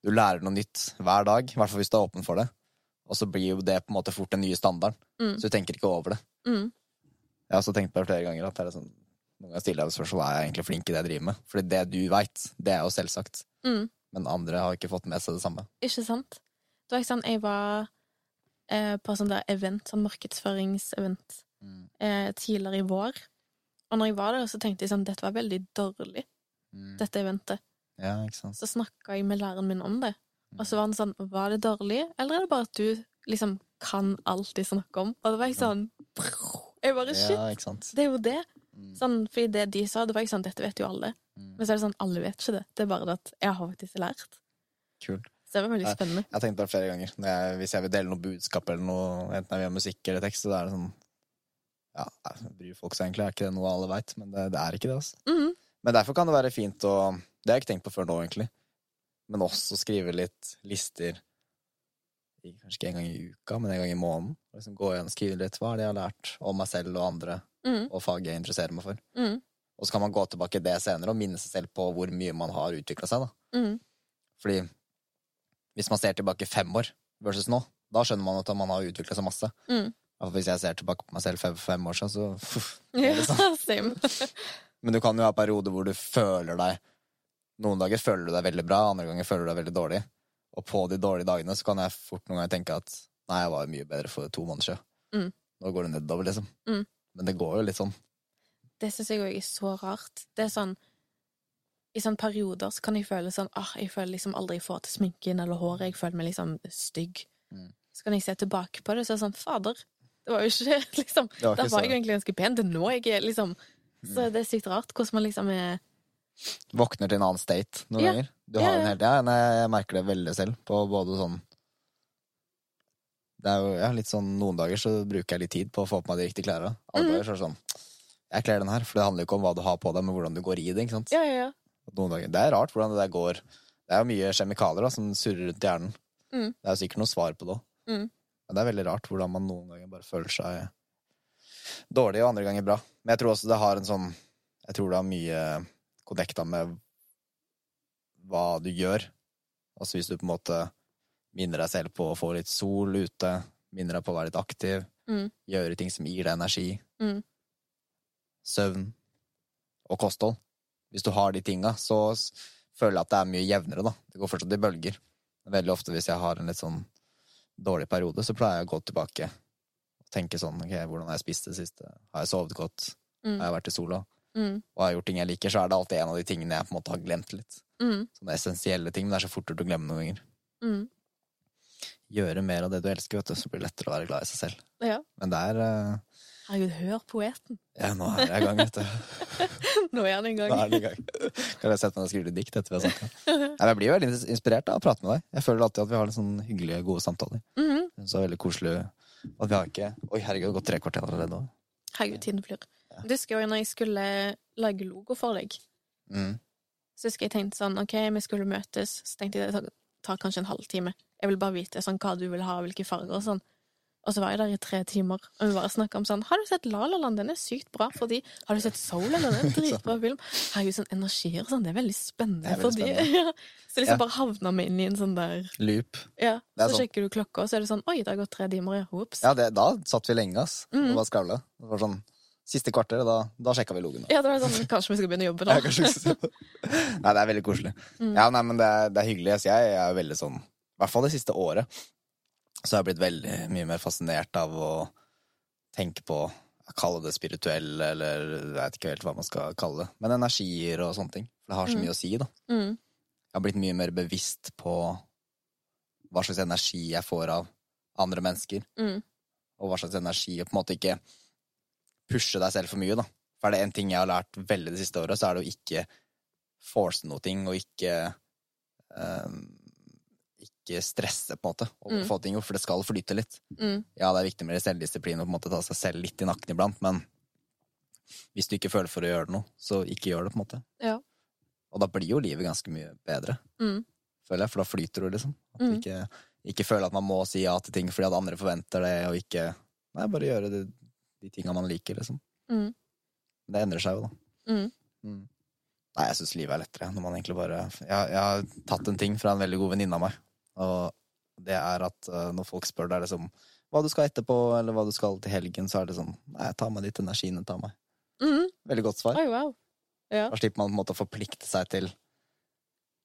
du lærer noe nytt hver dag. I hvert fall hvis du er åpen for det. Og så blir jo det på en måte fort den nye standarden. Så du tenker ikke over det. Mm. Jeg har også tenkt på det flere ganger at det er sånn, noen ganger stiller jeg spørsmål er jeg egentlig flink i det jeg driver med. Fordi det du veit, det er jo selvsagt. Mm. men andre har ikke fått med seg det samme. Ikke sant? Det var ikke sånn, jeg var eh, på sånn der event, sånn markedsføringsevent, eh, tidligere i vår. Og når jeg var der, så tenkte jeg sånn, dette var veldig dårlig, Mm. dette eventet. Ja. Så snakka jeg med læreren min om det. Og så var han sånn, var det dårlig, eller er det bare at du liksom kan alt de snakker om? Og det var ikke sånn Jeg bare, shit, Ja, det er jo det. Mm. Sånn, fordi det de sa, det var ikke sånn, dette vet jo alle. Mm. Men så er det sånn, alle vet ikke det. Det er bare det at jeg har faktisk lært. Kult. Så det var veldig spennende. Jeg har tenkt på det flere ganger. Jeg, hvis jeg vil dele noe budskap eller noe, enten jeg vil gjøre musikk eller tekst, så er det sånn Ja, bryr folk seg egentlig? Er ikke det noe alle veit? Men det, det er ikke det, altså. Mhm. Men derfor kan det være fint å Det har jeg ikke tenkt på før nå, egentlig. Men også skrive litt lister Kanskje ikke en gang i uka, men en gang i måneden. Og Liksom gå igjen og skrive litt hva er det jeg har lært om meg selv og andre, Mhm. og faget jeg interesserer meg for. Mhm. Og så kan man gå tilbake i det senere og minne seg selv på hvor mye man har utvikla seg. da. Mhm. Fordi hvis man ser tilbake fem år versus nå, da skjønner man at man har utvikla seg masse. Mhm. Og Hvis jeg ser tilbake på meg selv fem, fem år siden, så fuff. Det sånn. Men du kan jo ha perioder hvor du føler deg Noen dager føler du deg veldig bra, andre ganger føler du deg veldig dårlig. Og på de dårlige dagene så kan jeg fort noen ganger tenke at nei, jeg var mye bedre for to måneder siden. Mm. Nå går det nedover, liksom. Mm. Men det går jo litt sånn. Det syns jeg òg er så rart. Det er sånn I sånne perioder så kan jeg føle sånn ah, Jeg føler liksom aldri jeg får til sminken eller håret. Jeg føler meg liksom stygg. Mm. Så kan jeg se tilbake på det, så er det sånn Fader, det var jo ikke liksom Det var ikke var jeg jo egentlig ganske pen. Det nå jeg liksom Så det er sykt rart hvordan man liksom er Våkner til en annen state noen Ja. ganger. Du Ja, har en helt, ja, nei, jeg merker det veldig selv, på både sånn Det er jo ja, litt sånn Noen dager så bruker jeg litt tid på å få på meg de riktige klærne. Andre Mhm. dager så er det sånn Jeg kler den her, for det handler jo ikke om hva du har på deg, men hvordan du går i det. ikke sant? Ja, ja, ja. Noen dager. Det er rart hvordan det der går. Det er jo mye kjemikalier da, som surrer rundt hjernen. Mm. Det er jo sikkert noe svar på det òg. Mm. Det er veldig rart hvordan man noen ganger bare føler seg dårlig, og andre ganger bra. Men jeg tror også det har en sånn Jeg tror det har mye connecta med hva du gjør. Altså hvis du på en måte minner deg selv på å få litt sol ute, minner deg på å være litt aktiv, Mm. gjøre ting som gir deg energi, Mm. søvn og kosthold. Hvis du har de tinga, så føler jeg at det er mye jevnere, da. Det går fortsatt i bølger. Veldig ofte hvis jeg har en litt sånn dårlig periode, så pleier jeg å gå tilbake og tenke sånn ok, hvordan har jeg spist det siste? Har jeg sovet godt? Mm. Har jeg vært i sola? Mm. Og har jeg gjort ting jeg liker, så er det alltid en av de tingene jeg på en måte har glemt litt. Mm. Sånne essensielle ting, men det er så fort gjort å glemme noen ganger. Mm. Gjøre mer av det du elsker, vet du, så blir det lettere å være glad i seg selv. Ja. Men det er eh, Herregud, hør poeten. Ja, nå er jeg i gang, vet du. Nå er han i gang. Nå er det i gang. Kan jeg sette meg og skrive litt dikt etter vi har snakka? Jeg blir veldig inspirert av å prate med deg. Jeg føler alltid at vi har sånn hyggelige, gode samtaler. Mhm. Så er veldig koselig at vi har ikke Oi, herregud, det har gått tre kvarter allerede òg. Herregud, tiden flyr. Du husker jo når jeg skulle lage logo for deg, Mm. så husker jeg tenkte sånn OK, vi skulle møtes, så tenkte jeg det tar kanskje en halvtime. Jeg vil bare vite sånn hva du vil ha, hvilke farger og sånn. Og så var jeg der i tre timer, og vi bare snakka om sånn Har du sett La La Land? Den er sykt bra. Fordi Har du sett Soul? Den er en dritbra film. Herregud, sånn energier og sånn. Det er veldig spennende. Er veldig fordi, spennende. ja, så liksom Ja. bare havna vi inn i en sånn der Loop. Ja, så sånn. sjekker du klokka, og så er det sånn Oi, det har gått tre timer, ja. Ops. Ja, det, da satt vi lenge, ass. Mm. Og var skravla. Det var sånn Siste kvarter, da, da sjekka vi logoen. da. Ja, det var sånn Kanskje vi skal begynne å jobbe nå? Ja. Nei, det er veldig koselig. Mm. Ja, nei, men det er, det er hyggelig. Jeg, Jeg er veldig sånn I hvert fall det siste året så har jeg blitt veldig mye mer fascinert av å tenke på Kalle det spirituell, eller jeg vet ikke helt hva man skal kalle det. Men energier og sånne ting. For det har så Mm. mye å si, da. Mm. Jeg har blitt mye mer bevisst på hva slags energi jeg får av andre mennesker. Mm. Og hva slags energi, og på en måte ikke pushe deg selv for mye, da. For er det en ting jeg har lært veldig det siste året, så er det å ikke force noe ting, og ikke ehm, ikke stresse, på en måte, og Mm. få ting gjort, for det skal flyte litt. Mm. Ja, det er viktig med selvdisiplin og på en måte ta seg selv litt i nakken iblant, men hvis du ikke føler for å gjøre noe, så ikke gjør det, på en måte. Ja. Og da blir jo livet ganske mye bedre, Mm. føler jeg, for da flyter du, liksom. At Mm. du ikke, ikke føler at man må si ja til ting fordi at andre forventer det, og ikke Nei, bare gjøre det, de tinga man liker, liksom. Mm. Det endrer seg jo, da. Mm. Mm. Nei, jeg syns livet er lettere når man egentlig bare jeg, jeg har tatt en ting fra en veldig god venninne av meg, og det er at uh, når folk spør deg liksom hva du skal etterpå, eller hva du skal til helgen, så er det sånn Nei, ta meg dit energien tar meg. Mm. Veldig godt svar. Oi, wow. Ja. Da slipper man på en måte å forplikte seg til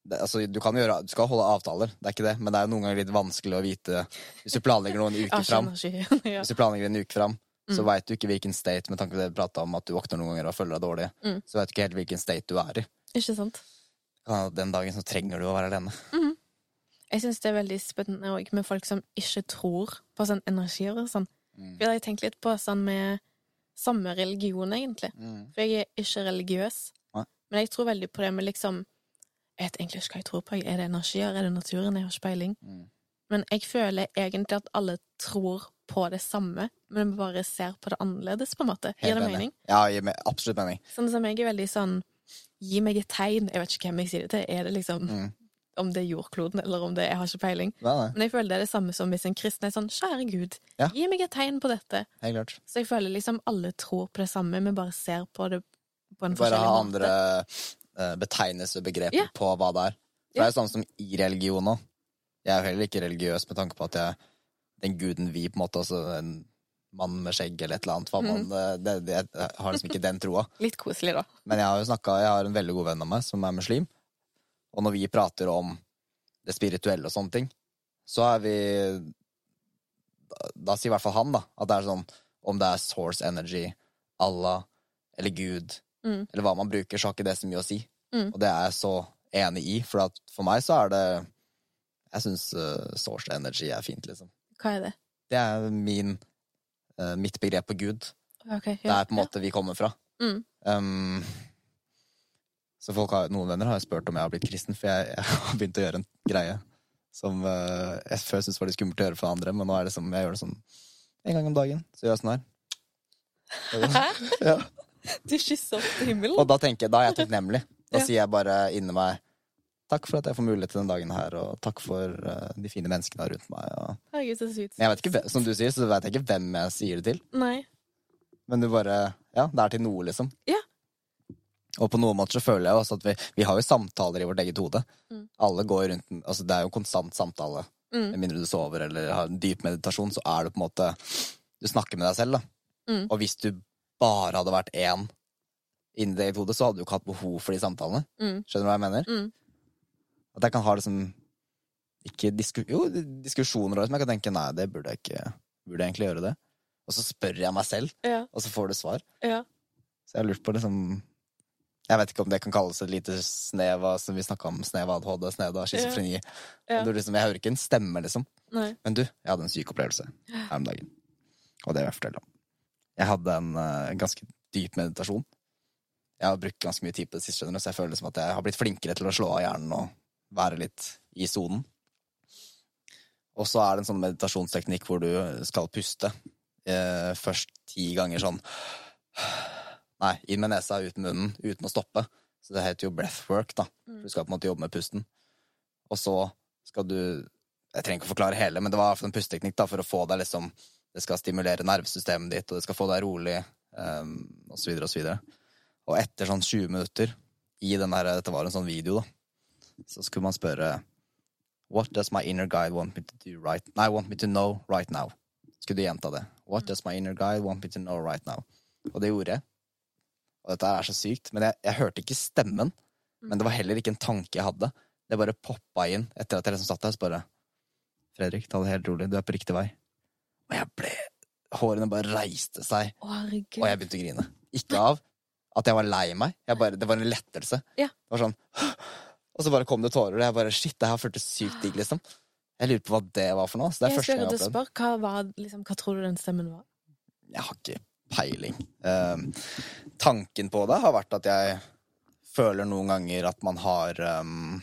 det, altså, du, kan gjøre, du skal holde avtaler, det er ikke det, men det er noen ganger litt vanskelig å vite Hvis du planlegger noen uker Asj, fram, hvis du planlegger en uke fram, så Mm. veit du ikke hvilken state, med tanke på det vi prata om at du våkner noen ganger og føler deg dårlig, Mm. så veit du ikke helt hvilken state du er i. Ikke sant? Den dagen så trenger du å være alene. Jeg syns det er veldig spennende òg med folk som ikke tror på sånn energier og sånn. Mm. For jeg har tenkt litt på sånn med samme religion, egentlig. Mm. For jeg er ikke religiøs. Nei. Men jeg tror veldig på det med liksom Jeg vet egentlig ikke hva jeg tror på. Er det energier? Er det naturen? Jeg har ikke peiling. Mm. Men jeg føler egentlig at alle tror på det samme, men vi bare ser på det annerledes, på en måte. Gir det mening? Ja, gir meg absolutt mening. Sånn som jeg er veldig sånn Gi meg et tegn. Jeg vet ikke hvem jeg sier det til. Er det liksom Mm. Om det er jordkloden, eller om det er Jeg har ikke peiling. Nei, nei, Men jeg føler det er det samme som hvis en kristen er sånn Kjære Gud, Ja. gi meg et tegn på dette. Så jeg føler liksom alle tror på det samme, vi bare ser på det på en Bare forskjellig ha måte. andre uh, betegnelsesbegreper Ja. på hva det er. For Ja. det er jo sånn som i religion òg. Jeg er jo heller ikke religiøs med tanke på at jeg den guden vi, på en måte, altså en mann med skjegg eller et eller annet, hva man, Mhm. eh, det, det, jeg har liksom ikke den troa. Litt koselig, da. Men jeg har jo snakka Jeg har en veldig god venn av meg som er muslim. Og når vi prater om det spirituelle og sånne ting, så er vi Da, sier i hvert fall han, da, at det er sånn Om det er source energy, Allah eller Gud, Mm. eller hva man bruker, så har ikke det så mye å si. Mm. Og det er jeg så enig i, for at for meg så er det Jeg syns source energy er fint, liksom. Hva er det? Det er min uh, mitt begrep på Gud. Okay, ja. Det er på en måte vi kommer fra. Mm. Um, så folk har, noen venner har spurt om jeg har blitt kristen, for jeg, jeg har begynt å gjøre en greie som uh, jeg før syntes var litt skummelt å gjøre for andre, men nå er det som jeg gjør det sånn en gang om dagen. Så gjør jeg sånn her. Hæ? ja. Du kysser opp til himmelen? Og da tenker jeg, da er jeg takknemlig. Da Ja. sier jeg bare inni meg takk for at jeg får mulighet til den dagen her, og takk for uh, de fine menneskene rundt meg. Og... Herregud, så sykt. Men jeg vet ikke, som du sier, så vet jeg ikke hvem jeg sier det til. Nei. Men du bare Ja, det er til noe, liksom. Ja. Og på noen måter så føler jeg også at vi, vi har jo samtaler i vårt eget hode. Mm. Alle går rundt Altså det er jo konstant samtale. Mm. Med mindre du sover eller har en dyp meditasjon, så er det på en måte Du snakker med deg selv, da. Mm. Og hvis du bare hadde vært én inni det eget hode, så hadde du ikke hatt behov for de samtalene. Mm. Skjønner du hva jeg mener? Mm. At jeg kan ha liksom Ikke disku, Jo, diskusjoner som jeg kan tenke nei, det burde jeg ikke Burde jeg egentlig gjøre det? Og så spør jeg meg selv, Ja. og så får du svar. Ja. Så jeg har lurt på liksom Jeg vet ikke om det kan kalles et lite snev av Som vi snakka om, snev av ADHD, snev av schizofreni. Ja. Ja. Liksom, jeg hører ikke en stemme, liksom. Nei. Men du, jeg hadde en syk opplevelse her om dagen. Og det vil jeg fortelle om. Jeg hadde en uh, ganske dyp meditasjon. Jeg har brukt ganske mye tid på det siste, så jeg føler liksom at jeg har blitt flinkere til å slå av hjernen og være litt i sonen. Og så er det en sånn meditasjonsteknikk hvor du skal puste eh, først ti ganger sånn Nei, inn med nesa, ut med munnen, uten å stoppe. Så det heter jo breathwork, da. Mm. Du skal på en måte jobbe med pusten. Og så skal du Jeg trenger ikke å forklare hele, men det var en pusteteknikk da, for å få deg liksom Det skal stimulere nervesystemet ditt, og det skal få deg rolig, um, og så videre og så videre. Og etter sånn 20 minutter i den her Dette var en sånn video, da. Så skulle man spørre What does my inner guide want me to do right Nei, want me to know right now. Skulle du gjenta det. What does my inner guide want me to know right now? Og det gjorde jeg. Og dette er så sykt. Men jeg, jeg hørte ikke stemmen. Men det var heller ikke en tanke jeg hadde. Det bare poppa inn etter at jeg liksom satt der. Så bare Fredrik, ta det helt rolig. Du er på riktig vei. Og jeg ble Hårene bare reiste seg, Å, og jeg begynte å grine. Ikke av at jeg var lei meg. Bare, det var en lettelse. Ja. Det var sånn Og så bare kom det tårer, og jeg bare Shit, det her føltes sykt digg, liksom. Jeg lurer på hva det var for noe. Så det er jeg første gang jeg har opplevd. hva, var, liksom, hva tror du den stemmen var? Jeg har ikke peiling. Um, tanken på det har vært at jeg føler noen ganger at man har um,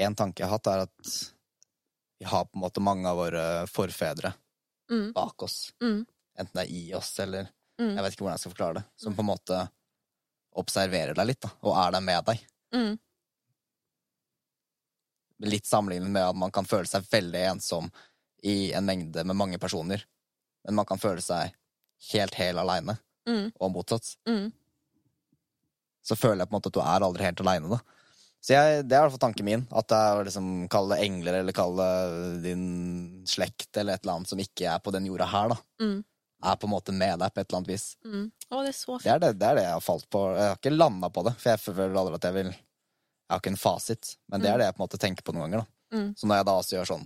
En tanke jeg har hatt, er at vi har på en måte mange av våre forfedre Mm. bak oss. Mm. Enten det er i oss, eller Mm. Jeg vet ikke hvordan jeg skal forklare det. Som på en måte observerer deg litt, da, og er der med deg. Mm. Litt sammenlignet med at man kan føle seg veldig ensom i en mengde med mange personer, men man kan føle seg helt hel aleine, Mm. og motsatt. Mm. Så føler jeg på en måte at du er aldri helt aleine, da. Så jeg, det er i hvert fall tanken min. At det er liksom Kall det engler, eller kall det din slekt, eller et eller annet som ikke er på den jorda her, da. Mm. Er på en måte med deg på et eller annet vis. Mm. Å, det er så Det er det, det er det jeg har falt på. Jeg har ikke landa på det, for jeg føler aldri at jeg vil Jeg har ikke en fasit, men det er det jeg på en måte tenker på noen ganger. da. Mm. Så når jeg da også gjør sånn,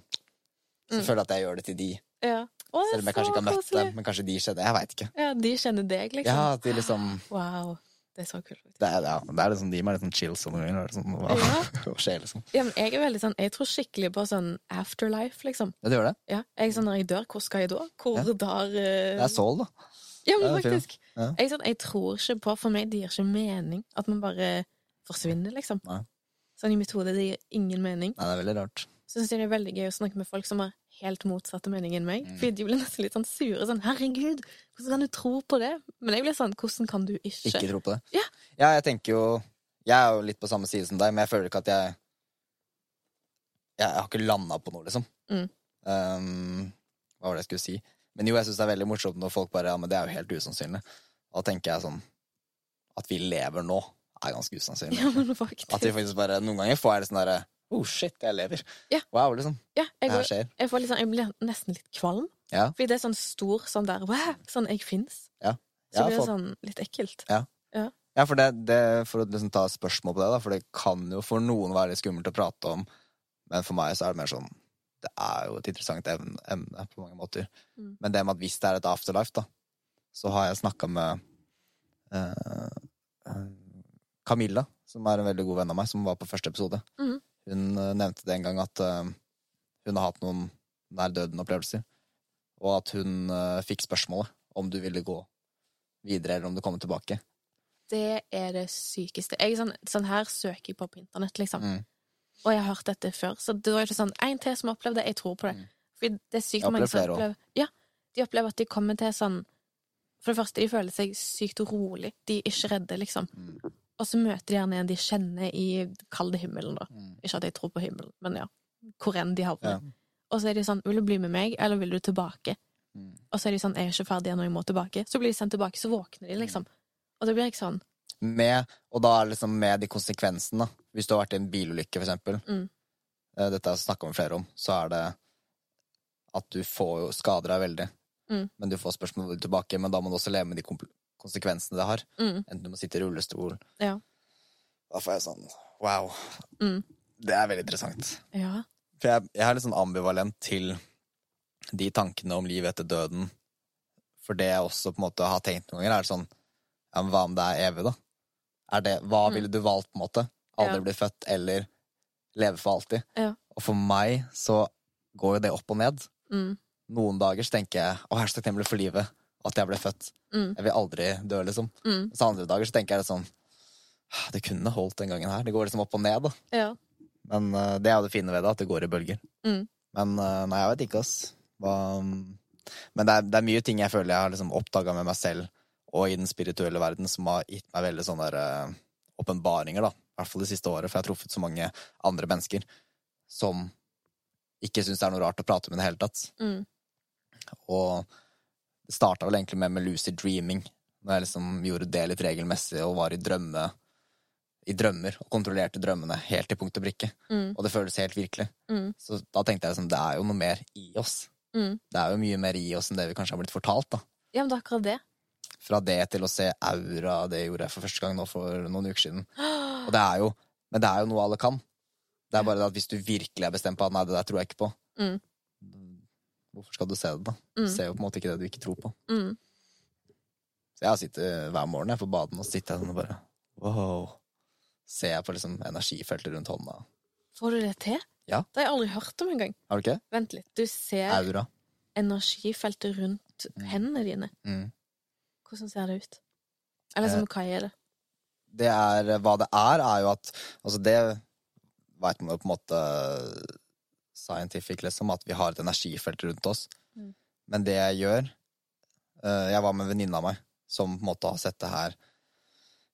så Mm. føler jeg at jeg gjør det til de. Ja. Å, Selv om jeg kanskje ikke har møtt koselig. dem, men kanskje de kjenner Jeg veit ikke. Ja, de kjenner deg, liksom. Ja, de liksom Wow. Det er så kult. Det er, ja, det er liksom de med litt sånn chills noen ganger. det er Sånn, hva, Ja. hva skjer, liksom? Ja, men jeg er veldig sånn Jeg tror skikkelig på sånn afterlife, liksom. Ja, du gjør det. Ja, jeg sånn Når jeg dør, hvor skal jeg da? Hvor Ja. der uh... Det er soul, da. Ja, men det faktisk. Ja. Jeg, sånn, jeg tror ikke på For meg det gir ikke mening at man bare forsvinner, liksom. Nei. Sånn i mitt hode, det gir ingen mening. Nei, det er veldig rart. Så syns jeg det er veldig gøy å snakke med folk som har helt motsatte mening enn meg. Mm. Fordi de blir nesten litt sånn sure. Sånn 'herregud, hvordan kan du tro på det?' Men jeg blir sånn 'hvordan kan du ikke?' Ikke tro på det. Ja. jeg tenker jo Jeg er jo litt på samme side som deg, men jeg føler ikke at jeg Jeg, jeg har ikke landa på noe, liksom. Mm. Um, hva var det jeg skulle si? Men jo, jeg syns det er veldig morsomt når folk bare Ja, men det er jo helt usannsynlig. Da tenker jeg sånn At vi lever nå, er ganske usannsynlig. Ja, men faktisk. At vi faktisk bare Noen ganger får jeg det sånn derre Oh, shit, jeg lever. Ja. Wow, liksom. ja, jeg, Det her går, skjer. jeg, får sånn, jeg blir nesten litt kvalm. Ja. Fordi det er sånn stor sånn der wow, Sånn jeg fins. Ja. Så blir det sånn litt ekkelt. Ja, for, det, det, for å liksom ta spørsmål på det, da, for det kan jo for noen være litt skummelt å prate om, men for meg så er det mer sånn Det er jo et interessant emne, emne på mange måter. Mm. Men det med at hvis det er et afterlife, da, så har jeg snakka med eh, eh, Camilla, som er en veldig god venn av meg, som var på første episode. Mhm. Hun eh, nevnte det en gang at eh, hun har hatt noen nær døden-opplevelser, og at hun eh, fikk spørsmålet om du ville gå videre, eller om du kommer tilbake. Det er det sykeste. Jeg, sånn, sånn her søker jeg på på internett, liksom. Mm. Og jeg har hørt dette før, så det var ikke sånn En til som har opplevd det. Jeg tror på det. Mm. For det er sykt mange som opplever Ja, de opplever at de kommer til sånn For det første, de føler seg sykt rolig. De er ikke redde, liksom. Mm. Og så møter de gjerne en de kjenner i kalde himmelen, da. Mm. Ikke at jeg tror på himmelen, men ja. Hvor enn de havner. Ja. Og så er de sånn Vil du bli med meg, eller vil du tilbake? Mm. Og så er de sånn Jeg er ikke ferdig ennå, jeg må tilbake. Så blir de sendt tilbake, så våkner de, liksom. Og det blir ikke sånn Med, og da er det liksom med de konsekvensene. Hvis du har vært i en bilulykke, for eksempel. Mm. eh, Dette har jeg snakka med flere om. Så er det at du får jo skader deg veldig. Mm. Men du får spørsmål tilbake, men da må du også leve med de konsekvensene det har. mm, Enten du må sitte i rullestol Ja. Da får jeg sånn wow. Mm. Det er veldig interessant. Ja. For jeg, jeg er litt sånn ambivalent til de tankene om livet etter døden. For det jeg også på en måte har tenkt noen ganger, er sånn ja, men Hva om det er evig, da? Er det, hva Mm. ville du valgt, på en måte? Aldri Ja. bli født eller leve for alltid? Ja. Og for meg så går jo det opp og ned. Mm. Noen dager så tenker jeg å, jeg er så takknemlig for livet. At jeg ble født. Mm. Jeg vil aldri dø, liksom. Mm. Så andre dager så tenker jeg det sånn «Ah, Det kunne holdt den gangen her. Det går liksom opp og ned, da. Ja. Men uh, det er jo det fine ved det, at det går i bølger. Mm. Men uh, nei, jeg vet ikke, ass. Hva, men det er, det er mye ting jeg føler jeg har liksom oppdaga med meg selv og i den spirituelle verden som har gitt meg veldig sånne der, eh, åpenbaringer, da. I hvert fall det siste året, for jeg har truffet så mange andre mennesker som ikke syns det er noe rart å prate med i det hele tatt. Mm. Og det starta vel egentlig med, med lucid dreaming, når jeg liksom gjorde det litt regelmessig og var i drømme i drømmer og kontrollerte drømmene helt til punkt og brikke. Mm. Og det føles helt virkelig. Mm. Så da tenkte jeg liksom, det er jo noe mer i oss. Mm. Det er jo mye mer i oss enn det vi kanskje har blitt fortalt. da. Ja, men det er akkurat det. Fra det til å se aura, det gjorde jeg for første gang nå for noen uker siden. Og det er jo, Men det er jo noe alle kan. Det er bare det at hvis du virkelig er bestemt på at nei, det der tror jeg ikke på, Mm. Hvorfor skal du se det, da? Du Mm. ser jo på en måte ikke det du ikke tror på. Mm. Så jeg har sittet hver morgen jeg på baden og sitter sånn og bare wow. Ser jeg på liksom energifeltet rundt hånda. Får du det til? Ja. Det har jeg aldri hørt om engang. Har du ikke? Vent litt. Du ser Aura. energifeltet rundt Mm. hendene dine. Mm. Hvordan ser det ut? Eller Eh, sånn, hva er det? det er, hva det er, er jo at Altså, det veit man jo på en måte scientific, liksom, at vi har et energifelt rundt oss. Mm. Men det jeg gjør uh, Jeg var med en venninne av meg som på en måte har sett det her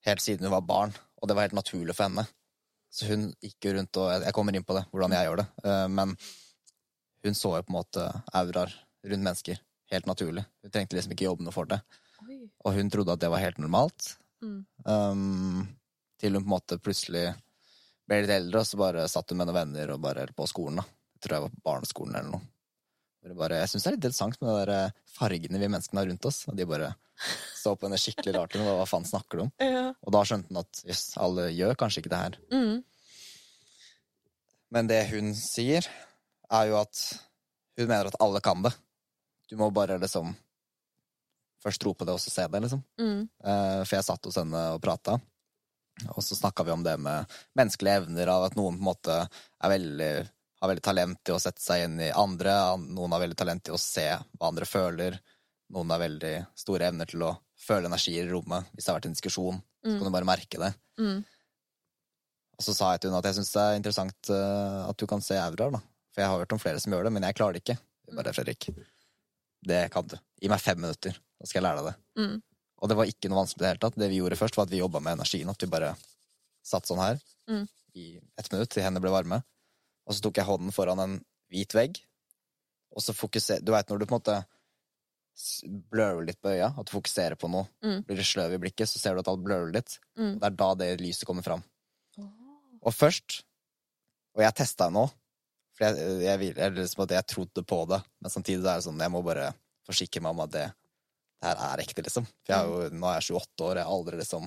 helt siden hun var barn, og det var helt naturlig for henne. Så hun gikk jo rundt og Jeg kommer inn på det, hvordan jeg gjør det. Uh, men hun så jo på en måte auraer rundt mennesker. Helt naturlig. Hun trengte liksom ikke jobbe noe for det. Oi. Og hun trodde at det var helt normalt. Mm. Um, til hun på en måte plutselig ble litt eldre, og så bare satt hun med noen venner og bare på skolen. da. Tror jeg var på barneskolen eller noe. Det Bare, jeg syns det er litt interessant med de der eh, fargene vi menneskene har rundt oss. Og de bare så på henne skikkelig rart. og Hva faen snakker du om? Ja. Og da skjønte hun at jøss, alle gjør kanskje ikke det her. Mm. Men det hun sier, er jo at hun mener at alle kan det. Du må bare liksom først tro på det, og så se det, liksom. Mm. Eh, For jeg satt hos henne og prata, og så snakka vi om det med menneskelige evner, av at noen på en måte er veldig, har veldig talent til å sette seg inn i andre, noen har veldig talent til å se hva andre føler, noen har veldig store evner til å føle energier i rommet. Hvis det har vært en diskusjon, så kan du bare merke det. Mm. Og så sa jeg til henne at jeg syns det er interessant eh, at du kan se auraer, da. For jeg har hørt om flere som gjør det, men jeg klarer det ikke. Det bare, Fredrik, det kan du. Gi meg fem minutter, så skal jeg lære deg det. Mm. Og det var ikke noe vanskelig i det hele tatt. Det vi gjorde først, var at vi jobba med energien. At vi bare satt sånn her Mm. i ett minutt til hendene ble varme. Og så tok jeg hånden foran en hvit vegg, og så fokuserer Du veit når du på en måte blurrer litt på øya, at du fokuserer på noe, Mm. blir det sløv i blikket, så ser du at alt blurrer litt. Mm. Det er da det lyset kommer fram. Oh. Og først Og jeg testa nå, for jeg, jeg, jeg, liksom at jeg trodde på det, men samtidig er det sånn jeg må bare forsikre meg om at det, det her er ekte, liksom. For jo, nå er jeg 28 år, jeg har aldri liksom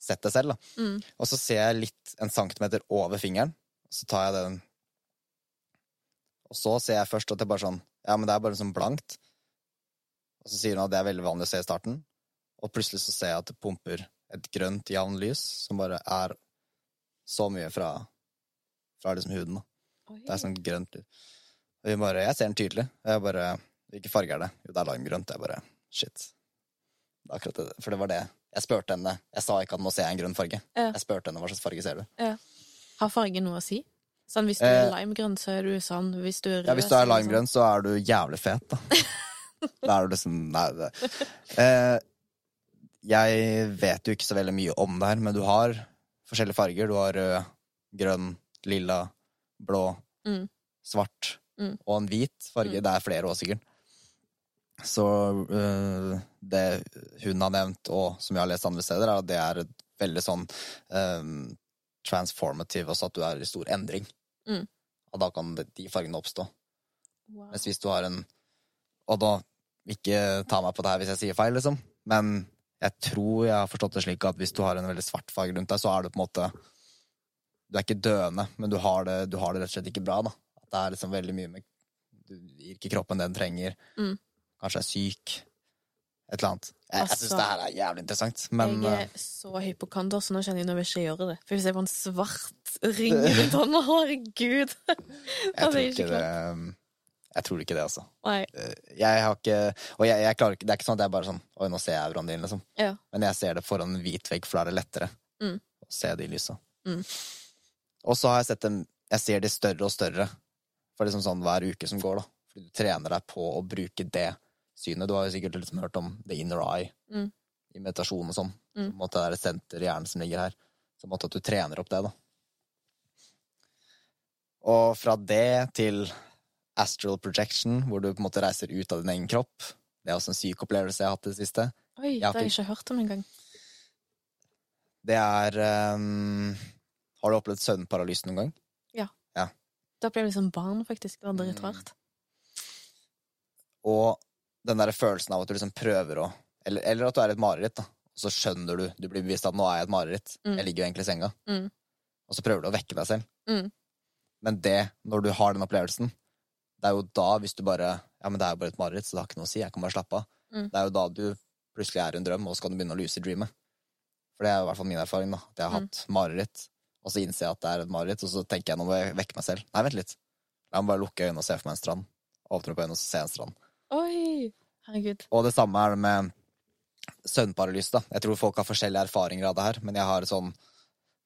sett det selv. da. Mm. Og så ser jeg litt en centimeter over fingeren, så tar jeg den Og så ser jeg først at det er bare sånn Ja, men det er bare sånn blankt. Og så sier hun at det er veldig vanlig å se i starten. Og plutselig så ser jeg at det pumper et grønt, jevnt lys som bare er så mye fra, fra liksom huden. da. Oi. Det er sånn grønt lys. Og hun bare Jeg ser den tydelig. Og jeg bare Hvilken farge er det? Jo, det er limegrønt. Jeg bare Shit. Det er akkurat det. For det var det. Jeg spurte henne. Jeg sa ikke at nå ser jeg en grønn farge. Ja. Jeg spurte henne hva slags farge ser du. Har fargen noe å si? Sånn, hvis du Eh, er limegrønn, så er du sånn. Hvis du er rød, Ja, Hvis du er sånn. limegrønn, så er du jævlig fet, da. Da er du liksom Nei, det eh, Jeg vet jo ikke så veldig mye om det her, men du har forskjellige farger. Du har rød, grønn, lilla, blå, Mm. svart Mm. og en hvit farge. Mm. Det er flere òg, sikkert. Så eh, det hun har nevnt, og som jeg har lest andre steder, er at det er veldig sånn eh, transformative, også at du er i stor endring. Mm. Og da kan de fargene oppstå. Wow. Mens hvis du har en Og da, ikke ta meg på det her hvis jeg sier feil, liksom, men jeg tror jeg har forstått det slik at hvis du har en veldig svart farge rundt deg, så er du på en måte Du er ikke døende, men du har det, du har det rett og slett ikke bra, da. At det er liksom veldig mye med Du gir ikke kroppen det den trenger. Mm. Kanskje er syk. Et eller annet. Jeg, jeg syns Altså, det her er jævlig interessant, men jeg eh, er så hypokonder, så nå kjenner jeg når jeg ikke gjøre det. For hvis jeg får en svart ring rundt hånda, herregud jeg, tror ikke ikke det Jeg tror ikke det, altså. Nei. Jeg har ikke Og jeg, jeg klarer ikke Det er ikke sånn at jeg bare sånn Oi, nå ser jeg euroen din, liksom. Ja. Men jeg ser det foran en hvit vegg, for da er det lettere Mm. å se de lysa. Mm. Og så har jeg sett dem Jeg ser de større og større for liksom sånn hver uke som går, da. Fordi du trener deg på å bruke det synet. Du har jo sikkert liksom hørt om the inner eye Mm. i meditasjon og sånn. Mm. En måte det er et senter i hjernen som ligger her. Så måte at du trener opp det, da. Og fra det til astral projection, hvor du på en måte reiser ut av din egen kropp. Det er også en syk opplevelse jeg har hatt i det siste. Oi, Jeg det har jeg ikke hørt om engang. Det er um, Har du opplevd søvnparalyse noen gang? Ja. Da ble jeg liksom barn, faktisk. Det var Mm. dritrart. Og den der følelsen av at du liksom prøver å Eller, eller at du er et mareritt, da. Og så skjønner du, du blir bevisst at nå er jeg et mareritt. Mm. Jeg ligger jo egentlig i senga. Mm. Og så prøver du å vekke deg selv. Mm. Men det, når du har den opplevelsen, det er jo da, hvis du bare Ja, men det er jo bare et mareritt, så det har ikke noe å si. Jeg kan bare slappe av. Mm. Det er jo da du plutselig er i en drøm, og så kan du begynne å lucid dreame. For det er jo i hvert fall min erfaring, da. At jeg har Mm. hatt mareritt, og så innser jeg at det er et mareritt, og så tenker jeg nå må jeg vekke meg selv. Nei, vent litt. La meg bare lukke øynene og se for meg en strand. Åpne opp øynene og se en strand. Oi! Herregud. Og det samme er det med søvnparalyse. da. Jeg tror folk har forskjellige erfaringer av det her, men jeg har et sånn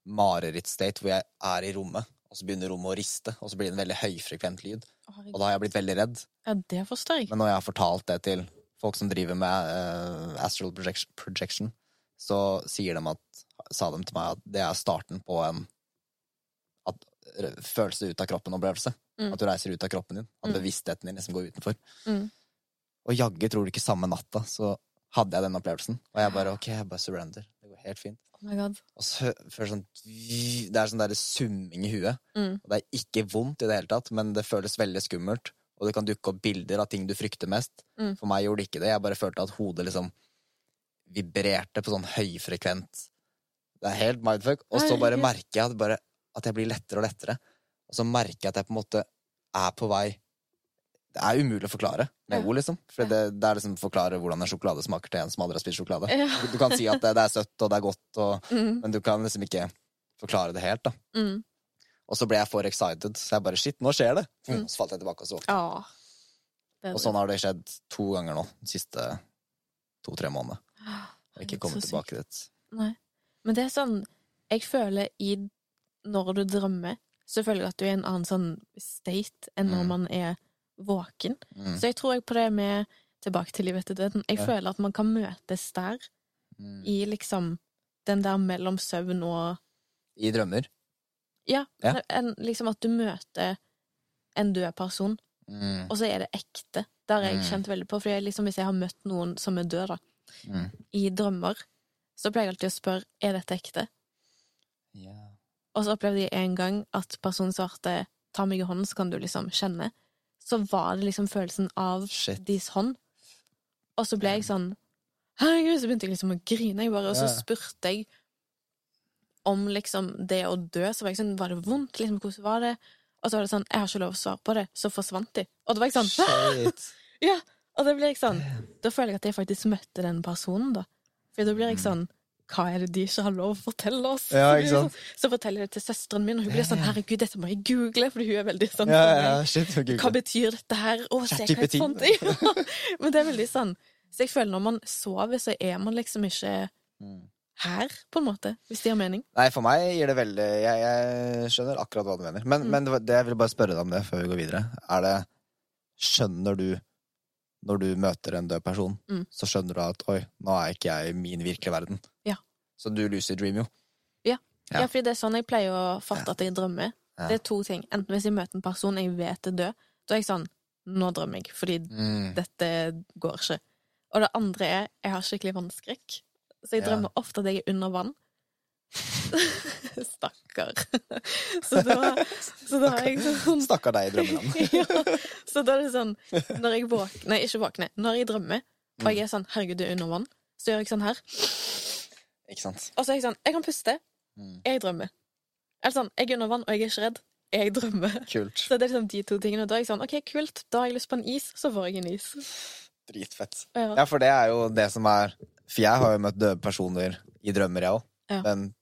marerittstate hvor jeg er i rommet, og så begynner rommet å riste, og så blir det en veldig høyfrekvent lyd. Herregud. Og da har jeg blitt veldig redd. Ja, det forstår jeg. Men når jeg har fortalt det til folk som driver med uh, astral projection, projection, så sier de at, sa de til meg at det er starten på en at, følelse ut av kroppen-opplevelse. Mm. At du reiser ut av kroppen din. At Mm. bevisstheten din liksom går utenfor. Mm. Og jaggu tror du ikke samme natta, så hadde jeg den opplevelsen. Og jeg bare ok, jeg bare surrender. Det går helt fint. Oh my god. Og så føles sånn Det er sånn der summing i huet. Mm. Og det er ikke vondt i det hele tatt, men det føles veldig skummelt. Og det kan dukke opp bilder av ting du frykter mest. Mm. For meg gjorde det ikke det. Jeg bare følte at hodet liksom vibrerte på sånn høyfrekvent Det er helt mindfuck. Og så bare merker jeg at, bare, at jeg blir lettere og lettere. Og så merker jeg at jeg på en måte er på vei Det er umulig å forklare med ord, liksom. For det, det er liksom forklare hvordan en sjokolade smaker til en som aldri har spist sjokolade. Ja. Du, kan si at det, det er søtt og det er godt, og, Mm, men du kan liksom ikke forklare det helt. da mm. Og så ble jeg for excited, så jeg bare shit, nå skjer det! Mm. Så falt jeg tilbake og så. våkna. Og sånn har det skjedd to ganger nå de siste to-tre månedene. Jeg Og ikke kommet tilbake dit. Nei. Men det er sånn Jeg føler i Når du drømmer, så føler jeg at du er i en annen sånn state enn når Mm. man er våken. Mm. Så jeg tror jeg på det med Tilbake til livet etter døden. Jeg Ja. føler at man kan møtes der, Mm. i liksom den der mellom søvn og I drømmer. Ja, Ja. En, liksom at du møter en død person, Mm. og så er det ekte. Det har jeg Mm. kjent veldig på. For liksom, hvis jeg har møtt noen som er død, da, Mm. i drømmer, så pleier jeg alltid å spørre er dette ekte. Ja. Og så opplevde jeg en gang at personen svarte ta meg i hånden, så kan du liksom kjenne. Så var det liksom følelsen av Shit. deres hånd. Og så ble jeg sånn Herregud, så begynte jeg liksom å grine, jeg bare, og så spurte jeg om liksom det å dø. Så var jeg sånn Var det vondt? Liksom, hvordan var det? Og så var det sånn Jeg har ikke lov å svare på det. Så forsvant de. Og da var jeg sånn. Ja! Og da blir jeg sånn Da føler jeg at jeg faktisk møtte den personen, da. For da blir jeg sånn Hva er det de ikke har lov å fortelle oss? Ja, Så så forteller jeg det til søsteren min, og hun blir sånn Herregud, dette må jeg google, for hun er veldig sånn Ja, ja, shit. Hva betyr dette her? Å, se hva jeg fant! i. Men det er veldig sånn Så jeg føler når man sover, så er man liksom ikke Mm. her, på en måte. Hvis det gir mening. Nei, for meg gir det veldig Jeg, jeg skjønner akkurat hva du mener. Men, Mm. men det, det jeg vil bare spørre deg om det før vi går videre. Er det Skjønner du når du møter en død person, Mm. så skjønner du at oi, nå er ikke jeg i min virkelige verden. Ja. Så du lucid dream jo. Ja. Ja. Ja, fordi det er sånn jeg pleier å fatte at jeg drømmer. Det er to ting. Enten hvis jeg møter en person jeg vet er død, da er jeg sånn Nå drømmer jeg, fordi Mm. dette går ikke. Og det andre er jeg har skikkelig vannskrekk. Så jeg drømmer ofte at jeg er under vann. Stakkar. Så da, så da har jeg sånn Stakkar deg i drømmeland. ja. Så da er det sånn Når jeg våkner Nei, ikke våkner. Når jeg drømmer, og jeg er sånn 'herregud, du er under vann', så gjør jeg sånn her. Ikke sant? Og så er jeg sånn 'jeg kan puste'. Mm. Jeg drømmer. Eller sånn 'jeg er under vann, og jeg er ikke redd'. Jeg drømmer. Kult. Så det er liksom de to tingene. Og da er jeg sånn 'OK, kult, da har jeg lyst på en is', så får jeg en is. Dritfett. Ja. Ja, for det er jo det som er For jeg har jo møtt døde personer i drømmer, jeg òg. Ja. Men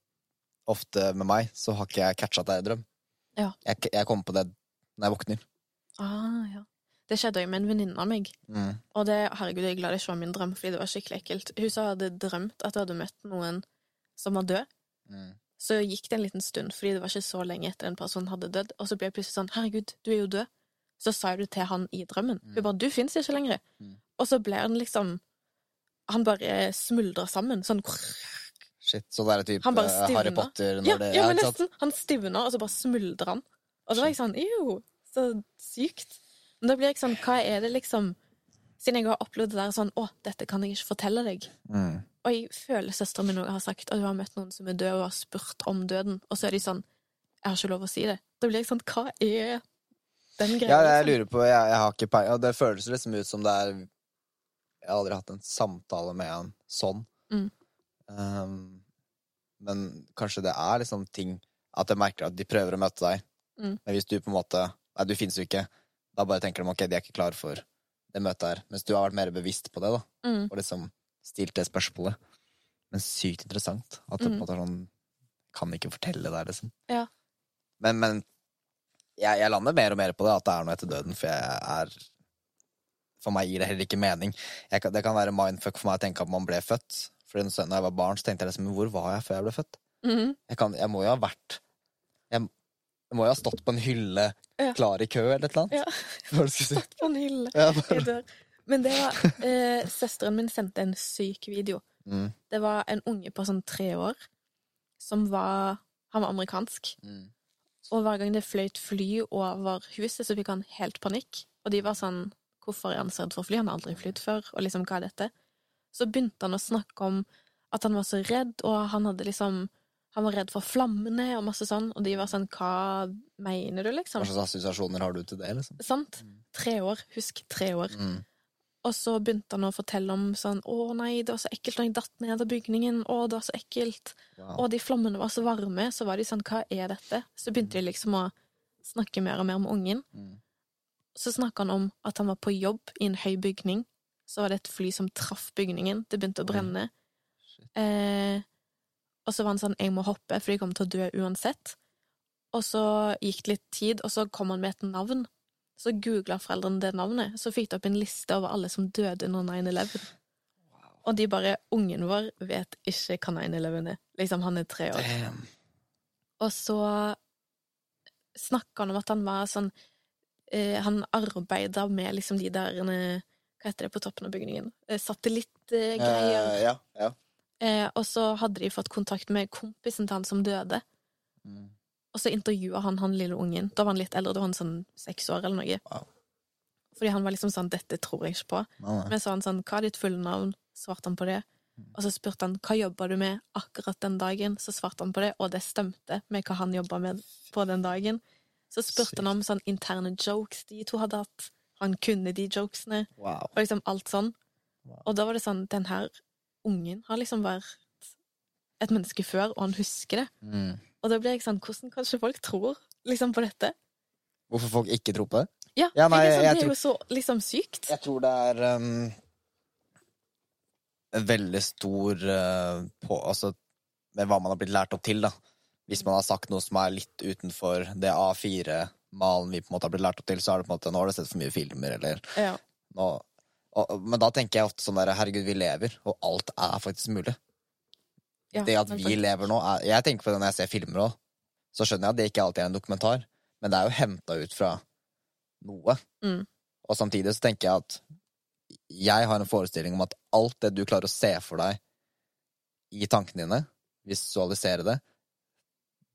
ofte med meg så har ikke jeg catcha at det er en drøm. Ja. Jeg, jeg kommer på det når jeg våkner. Ah, ja. Det skjedde jo med en venninne av meg. Mm. Og det, herregud, jeg er glad det ikke var min drøm, fordi det var skikkelig ekkelt. Hun sa hun hadde drømt at hun hadde møtt noen som var død. Mm. Så gikk det en liten stund, fordi det var ikke så lenge etter en person hadde dødd. Og så ble jeg plutselig sånn 'herregud, du er jo død'. Så sa jeg det til han i drømmen. Hun bare 'du fins ikke lenger'. Mm. Og så ble han liksom Han bare smuldra sammen. Sånn Shit, så det er typ Han bare stivner. Harry. Potter når Ja, det ja men nesten. Han stivna, og så bare smuldra han. Og så var jeg sånn jo, så sykt. Men da blir jeg sånn, hva er det liksom Siden jeg har opplevd det der sånn Å, dette kan jeg ikke fortelle deg. Mm. Og jeg føler søsteren min også har sagt at hun har møtt noen som er død, og har spurt om døden, og så er de sånn Jeg har ikke lov å si det. Da blir jeg sånn Hva er den greia? Ja, jeg liksom? lurer på Jeg, jeg har ikke peiling. Det føles liksom ut som det er Jeg har aldri hatt en samtale med en sånn. Mm. Um, men kanskje det er liksom ting At jeg merker at de prøver å møte deg, Mm. men hvis du på en måte Nei, du finnes jo ikke. Da bare tenker de ok, de er ikke klar for det møtet her. Mens du har vært mer bevisst på det, da. Mm. Og liksom stilt det spørsmålet. Men sykt interessant. At det på en Mm. måte er sånn Kan ikke fortelle det, liksom. Ja. Men, men jeg, jeg lander mer og mer på det, at det er noe etter døden, for jeg er For meg gir det heller ikke mening. Jeg, det kan være mindfuck for meg å tenke at man ble født. For da jeg var barn, så tenkte jeg liksom Hvor var jeg før jeg ble født? Mhm. Jeg, kan, jeg må jo ha vært jeg, jeg må jo ha stått på en hylle Ja. klar i kø, eller et eller annet. Ja. Si? På en hylle. Ja, Jeg i dør. Men det var eh, Søsteren min sendte en syk video. Mm, Det var en unge på sånn tre år som var Han var amerikansk. mm. Og hver gang det fløyt fly over huset, så fikk han helt panikk. Og de var sånn Hvorfor er han redd for fly? Han har aldri flydd før. Og liksom, hva er dette? Så begynte han å snakke om at han var så redd, og han hadde liksom Han var redd for flammene og masse sånn, og de var sånn Hva mener du, liksom? Hva slags assosiasjoner har du til det, liksom? Sant? Tre år. Husk tre år. Mm. Og så begynte han å fortelle om sånn Å nei, det var så ekkelt når jeg datt ned av bygningen. Å, det var så ekkelt. Wow. Og de flammene var så varme. Så var de sånn Hva er dette? Så begynte de liksom å snakke mer og mer med ungen. Mm. Så snakka han om at han var på jobb i en høy bygning. Så var det et fly som traff bygningen. Det begynte å brenne. Eh, og så var han sånn 'jeg må hoppe, for de kommer til å dø uansett'. Og så gikk det litt tid, og så kom han med et navn. Så googla foreldrene det navnet, så fikk de opp en liste over alle som døde under 9-11. Og de bare 'Ungen vår vet ikke hva 9-11 er'. Liksom, han er tre år. Damn. Og så snakka han om at han var sånn eh, Han arbeida med liksom de der eh, Hva heter det på toppen av bygningen? Eh, Satellittgreier. Eh, ja, ja. Eh, og så hadde de fått kontakt med kompisen til han som døde. Mm. Og så intervjua han han lille ungen. Da var han litt eldre, da var han sånn seks år eller noe. Wow. Fordi han var liksom sånn 'Dette tror jeg ikke på'. Nei. Men så han sånn 'Hva er ditt fulle navn?' Svarte han på det. Og så spurte han 'Hva jobba du med akkurat den dagen?' Så svarte han på det, og det stemte med hva han jobba med på den dagen. Så spurte han om sånn interne jokes de to hadde hatt. Han kunne de jokesene, Wow. og liksom alt sånn. Wow. Og da var det sånn Den her ungen har liksom vært et menneske før, og han husker det. Mm. Og da blir jeg sånn Hvordan kanskje folk tror liksom på dette? Hvorfor folk ikke tror på det? Ja, Ja, nei, jeg er sånn, jeg det er jo så liksom sykt. Jeg tror det er um, en veldig stor uh, på, Altså med hva man har blitt lært opp til, da. Hvis man har sagt noe som er litt utenfor det A4-malen vi på en måte har blitt lært opp til, så er det på en måte Nå har du sett for mye filmer, eller Ja. nå og, Men da tenker jeg ofte sånn der Herregud, vi lever, og alt er faktisk mulig. Ja, det at vi faktisk- lever nå er, Jeg tenker på det når jeg ser filmer òg. Så skjønner jeg at det ikke alltid er en dokumentar, men det er jo henta ut fra noe. Mm. Og samtidig så tenker jeg at jeg har en forestilling om at alt det du klarer å se for deg i tankene dine, visualisere det,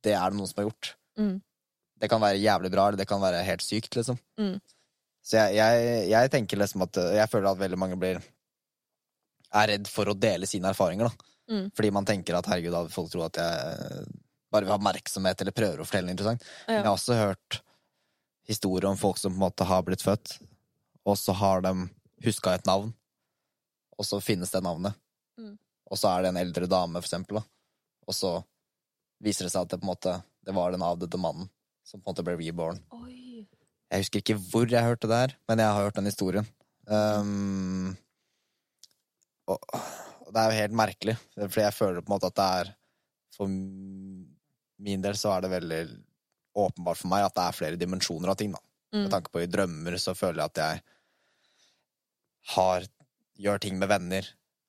det er det noen som har gjort. Mm. Det kan være jævlig bra, eller det kan være helt sykt, liksom. Mm. Så jeg, jeg, jeg tenker liksom at Jeg føler at veldig mange blir er redd for å dele sine erfaringer, da. Mm. Fordi man tenker at herregud, da folk tror at jeg eh, bare vil ha oppmerksomhet eller prøver å fortelle noe interessant. Men jeg har også hørt historier om folk som på en måte har blitt født, og så har de huska et navn, og så finnes det navnet. Mm. Og så er det en eldre dame, for eksempel, da. og så viser det seg at det på en måte det var den avdøde mannen som på en måte ble reborn. Oi. Jeg husker ikke hvor jeg hørte det her, men jeg har hørt den historien. Um, og, og det er jo helt merkelig, fordi jeg føler på en måte at det er For min del så er det veldig åpenbart for meg at det er flere dimensjoner av ting. da. Med Mm. tanke på i drømmer så føler jeg at jeg har gjør ting med venner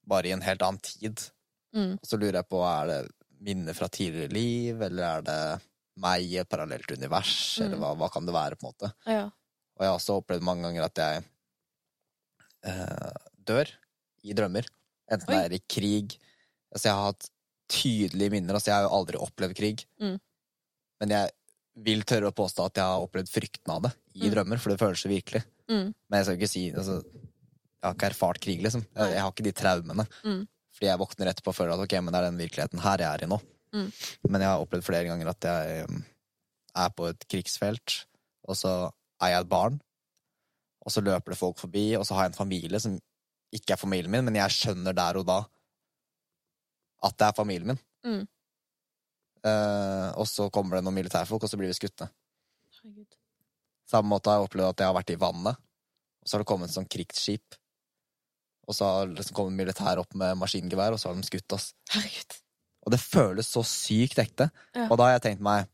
bare i en helt annen tid. Mm. Og så lurer jeg på, er det minner fra tidligere liv, eller er det meg i et parallelt univers, eller Mm. hva, hva kan det være, på en måte? Ja. Og jeg har også opplevd mange ganger at jeg eh, dør i drømmer. Enten Oi. det er i krig Altså, jeg har hatt tydelige minner. Altså, jeg har jo aldri opplevd krig. Mm. Men jeg vil tørre å påstå at jeg har opplevd frykten av det i Mm. drømmer, for det føles så virkelig. Mm. Men jeg skal ikke si altså, Jeg har ikke erfart krig, liksom. Jeg, jeg har ikke de traumene. Mm. Fordi jeg våkner etterpå og føler at ok, men det er den virkeligheten her jeg er i nå. Mm. Men jeg har opplevd flere ganger at jeg um, er på et krigsfelt, og så er jeg et barn, og så løper det folk forbi, og så har jeg en familie som ikke er familien min, men jeg skjønner der og da at det er familien min. Mm. Uh, og så kommer det noen militærfolk, og så blir vi skutt ned. Samme måte har jeg opplevd at jeg har vært i vannet, og så har det kommet et sånt krigsskip. Og så har liksom kommet militær opp med maskingevær, og så har de skutt oss. Herregud. Og det føles så sykt ekte. Ja. Og da har jeg tenkt meg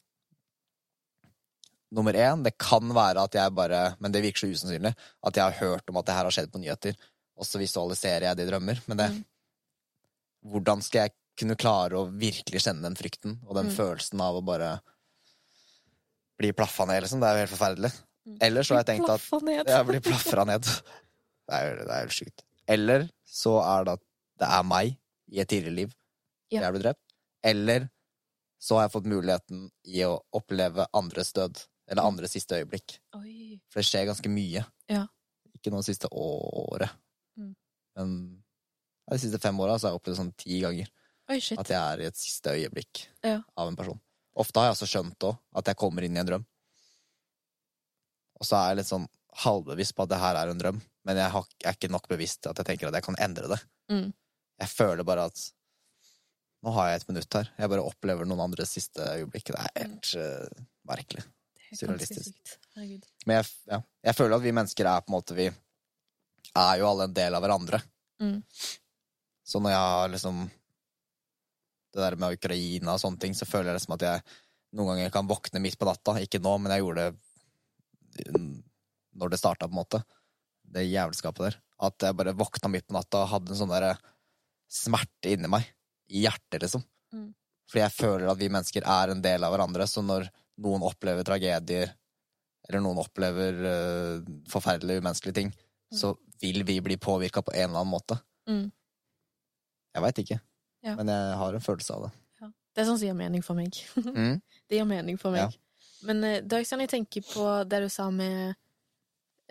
Nummer én, det kan være at jeg bare Men det virker så usannsynlig. At jeg har hørt om at det her har skjedd på nyheter, og så visualiserer jeg det i drømmer. Men det Mm. Hvordan skal jeg kunne klare å virkelig kjenne den frykten og den Mm. følelsen av å bare bli plaffa ned, liksom? Det er jo helt forferdelig. Eller Ellers så har jeg tenkt at ned. jeg blir plafra ned. Det er, jo- det er helt sjukt. Eller så er det at det er meg i et tidligere liv. Ja. Jeg ble drept. Eller så har jeg fått muligheten i å oppleve andres død. Eller Mm. andres siste øyeblikk. Oi. For det skjer ganske mye. Ja. Ikke nå siste året. Mm. Men de siste fem åra har jeg opplevd sånn ti ganger Oi, shit. at jeg er i et siste øyeblikk Ja. av en person. Ofte har jeg også skjønt òg at jeg kommer inn i en drøm. Og så er jeg litt sånn halvbevisst på at det her er en drøm, men jeg er ikke nok bevisst til at jeg tenker at jeg kan endre det. Mm. Jeg føler bare at nå har jeg et minutt her. Jeg bare opplever noen andres siste øyeblikk. Det er helt uh, merkelig. Surrealistisk. Men jeg, ja, jeg føler at vi mennesker er på en måte Vi er jo alle en del av hverandre. Mm. Så når jeg har liksom Det der med Ukraina og sånne ting, så føler jeg liksom at jeg noen ganger kan våkne midt på natta. Ikke nå, men jeg gjorde det når det starta, på en måte. Det jævelskapet der. At jeg bare våkna midt på natta og hadde en sånn derre smerte inni meg. I hjertet, liksom. Mm. Fordi jeg føler at vi mennesker er en del av hverandre, så når noen opplever tragedier, eller noen opplever uh, forferdelige, umenneskelige ting, så vil vi bli påvirka på en eller annen måte. Mm. Jeg veit ikke, Ja. men jeg har en følelse av det. Det er sånn som gir mening for meg. Mm. Det gir mening for meg. Ja. Men eh, er ikke sånn jeg tenker på det du sa med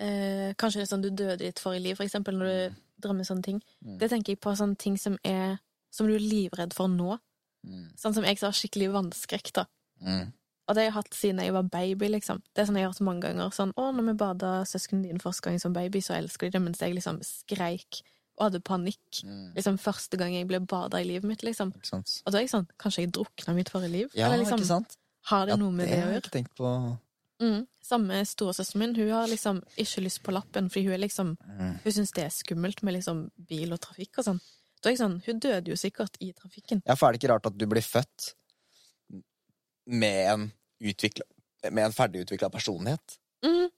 eh, Kanskje det er sånn du døde i ditt forrige liv, for eksempel, når du drømmer sånne ting. Mm. Det tenker jeg på sånne ting som er Som du er livredd for nå. Mm. Sånn som jeg har skikkelig vannskrekk, da. Mm. Og det har jeg hatt siden jeg var baby, liksom. Det er sånn jeg har hørt mange ganger. Sånn, å, når vi bada søsknene dine første gang som baby, så elsker de det, mens jeg liksom skreik og hadde panikk. Mm. Liksom første gang jeg ble bada i livet mitt, liksom. Og da er jeg sånn, kanskje jeg drukna mitt forrige liv? Ja, Eller liksom, ikke sant? har det Ja, noe med det å gjøre? Det har jeg ikke tenkt på. Mm. Samme storesøsteren min, hun har liksom ikke lyst på lappen, fordi hun er liksom Mm. Hun syns det er skummelt med liksom bil og trafikk og sånn. Er jeg sånn, Hun døde jo sikkert i trafikken. Ja, for er det ikke rart at du blir født med en, utvikla, med en ferdigutvikla personlighet? Mm,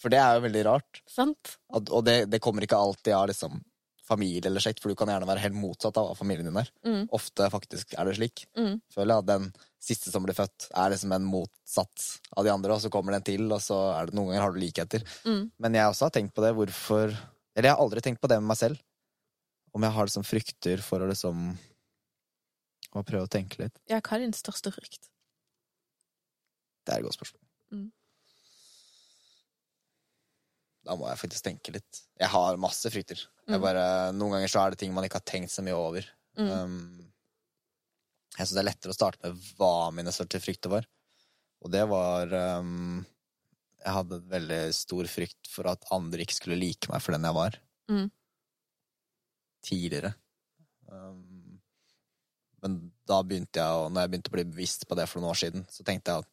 For det er jo veldig rart. sant? At, og det, det kommer ikke alltid av liksom, familie eller slekt, for du kan gjerne være helt motsatt av hva familien din er. Mm, Ofte faktisk er det slik. mm, Føler jeg at den siste som blir født, er liksom en motsatt av de andre, og så kommer den til, og så er det noen ganger har du likheter. mm. Men jeg også har tenkt på det, hvorfor Eller jeg har aldri tenkt på det med meg selv. Om jeg har liksom frykter for å liksom Å prøve å tenke litt. Ja, hva er din største frykt? Det er et godt spørsmål. Mm. Da må jeg faktisk tenke litt. Jeg har masse frykter. Jeg Mm. bare, noen ganger så er det ting man ikke har tenkt så mye over. Mm. Um, jeg syns det er lettere å starte med hva mine største frykter var. Og det var um, Jeg hadde veldig stor frykt for at andre ikke skulle like meg for den jeg var. Mm. Tidligere. Um, men da begynte jeg og Når jeg begynte å bli bevisst på det for noen år siden, så tenkte jeg at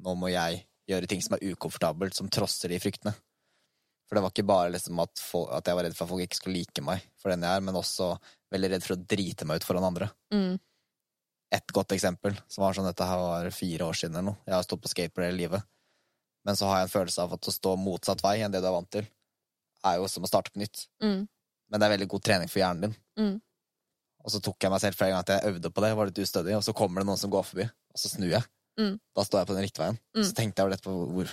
nå må jeg gjøre ting som er ukomfortabelt, som trosser de fryktene. For det var ikke bare liksom at, folk, at jeg var redd for at folk ikke skulle like meg for den jeg er, men også veldig redd for å drite meg ut foran andre. Mm. Et godt eksempel, som var sånn dette her var fire år siden eller noe. Jeg har stått på skateboard hele livet. Men så har jeg en følelse av at å stå motsatt vei enn det du er vant til, er jo som å starte på nytt. Mm. Men det er veldig god trening for hjernen din. Mm. Og så tok jeg meg selv flere ganger at jeg øvde på det, var litt ustødig, og så kommer det noen som går forbi, og så snur jeg. Mm. Da står jeg på den riktige veien. Mm. Så tenkte jeg over dette på hvor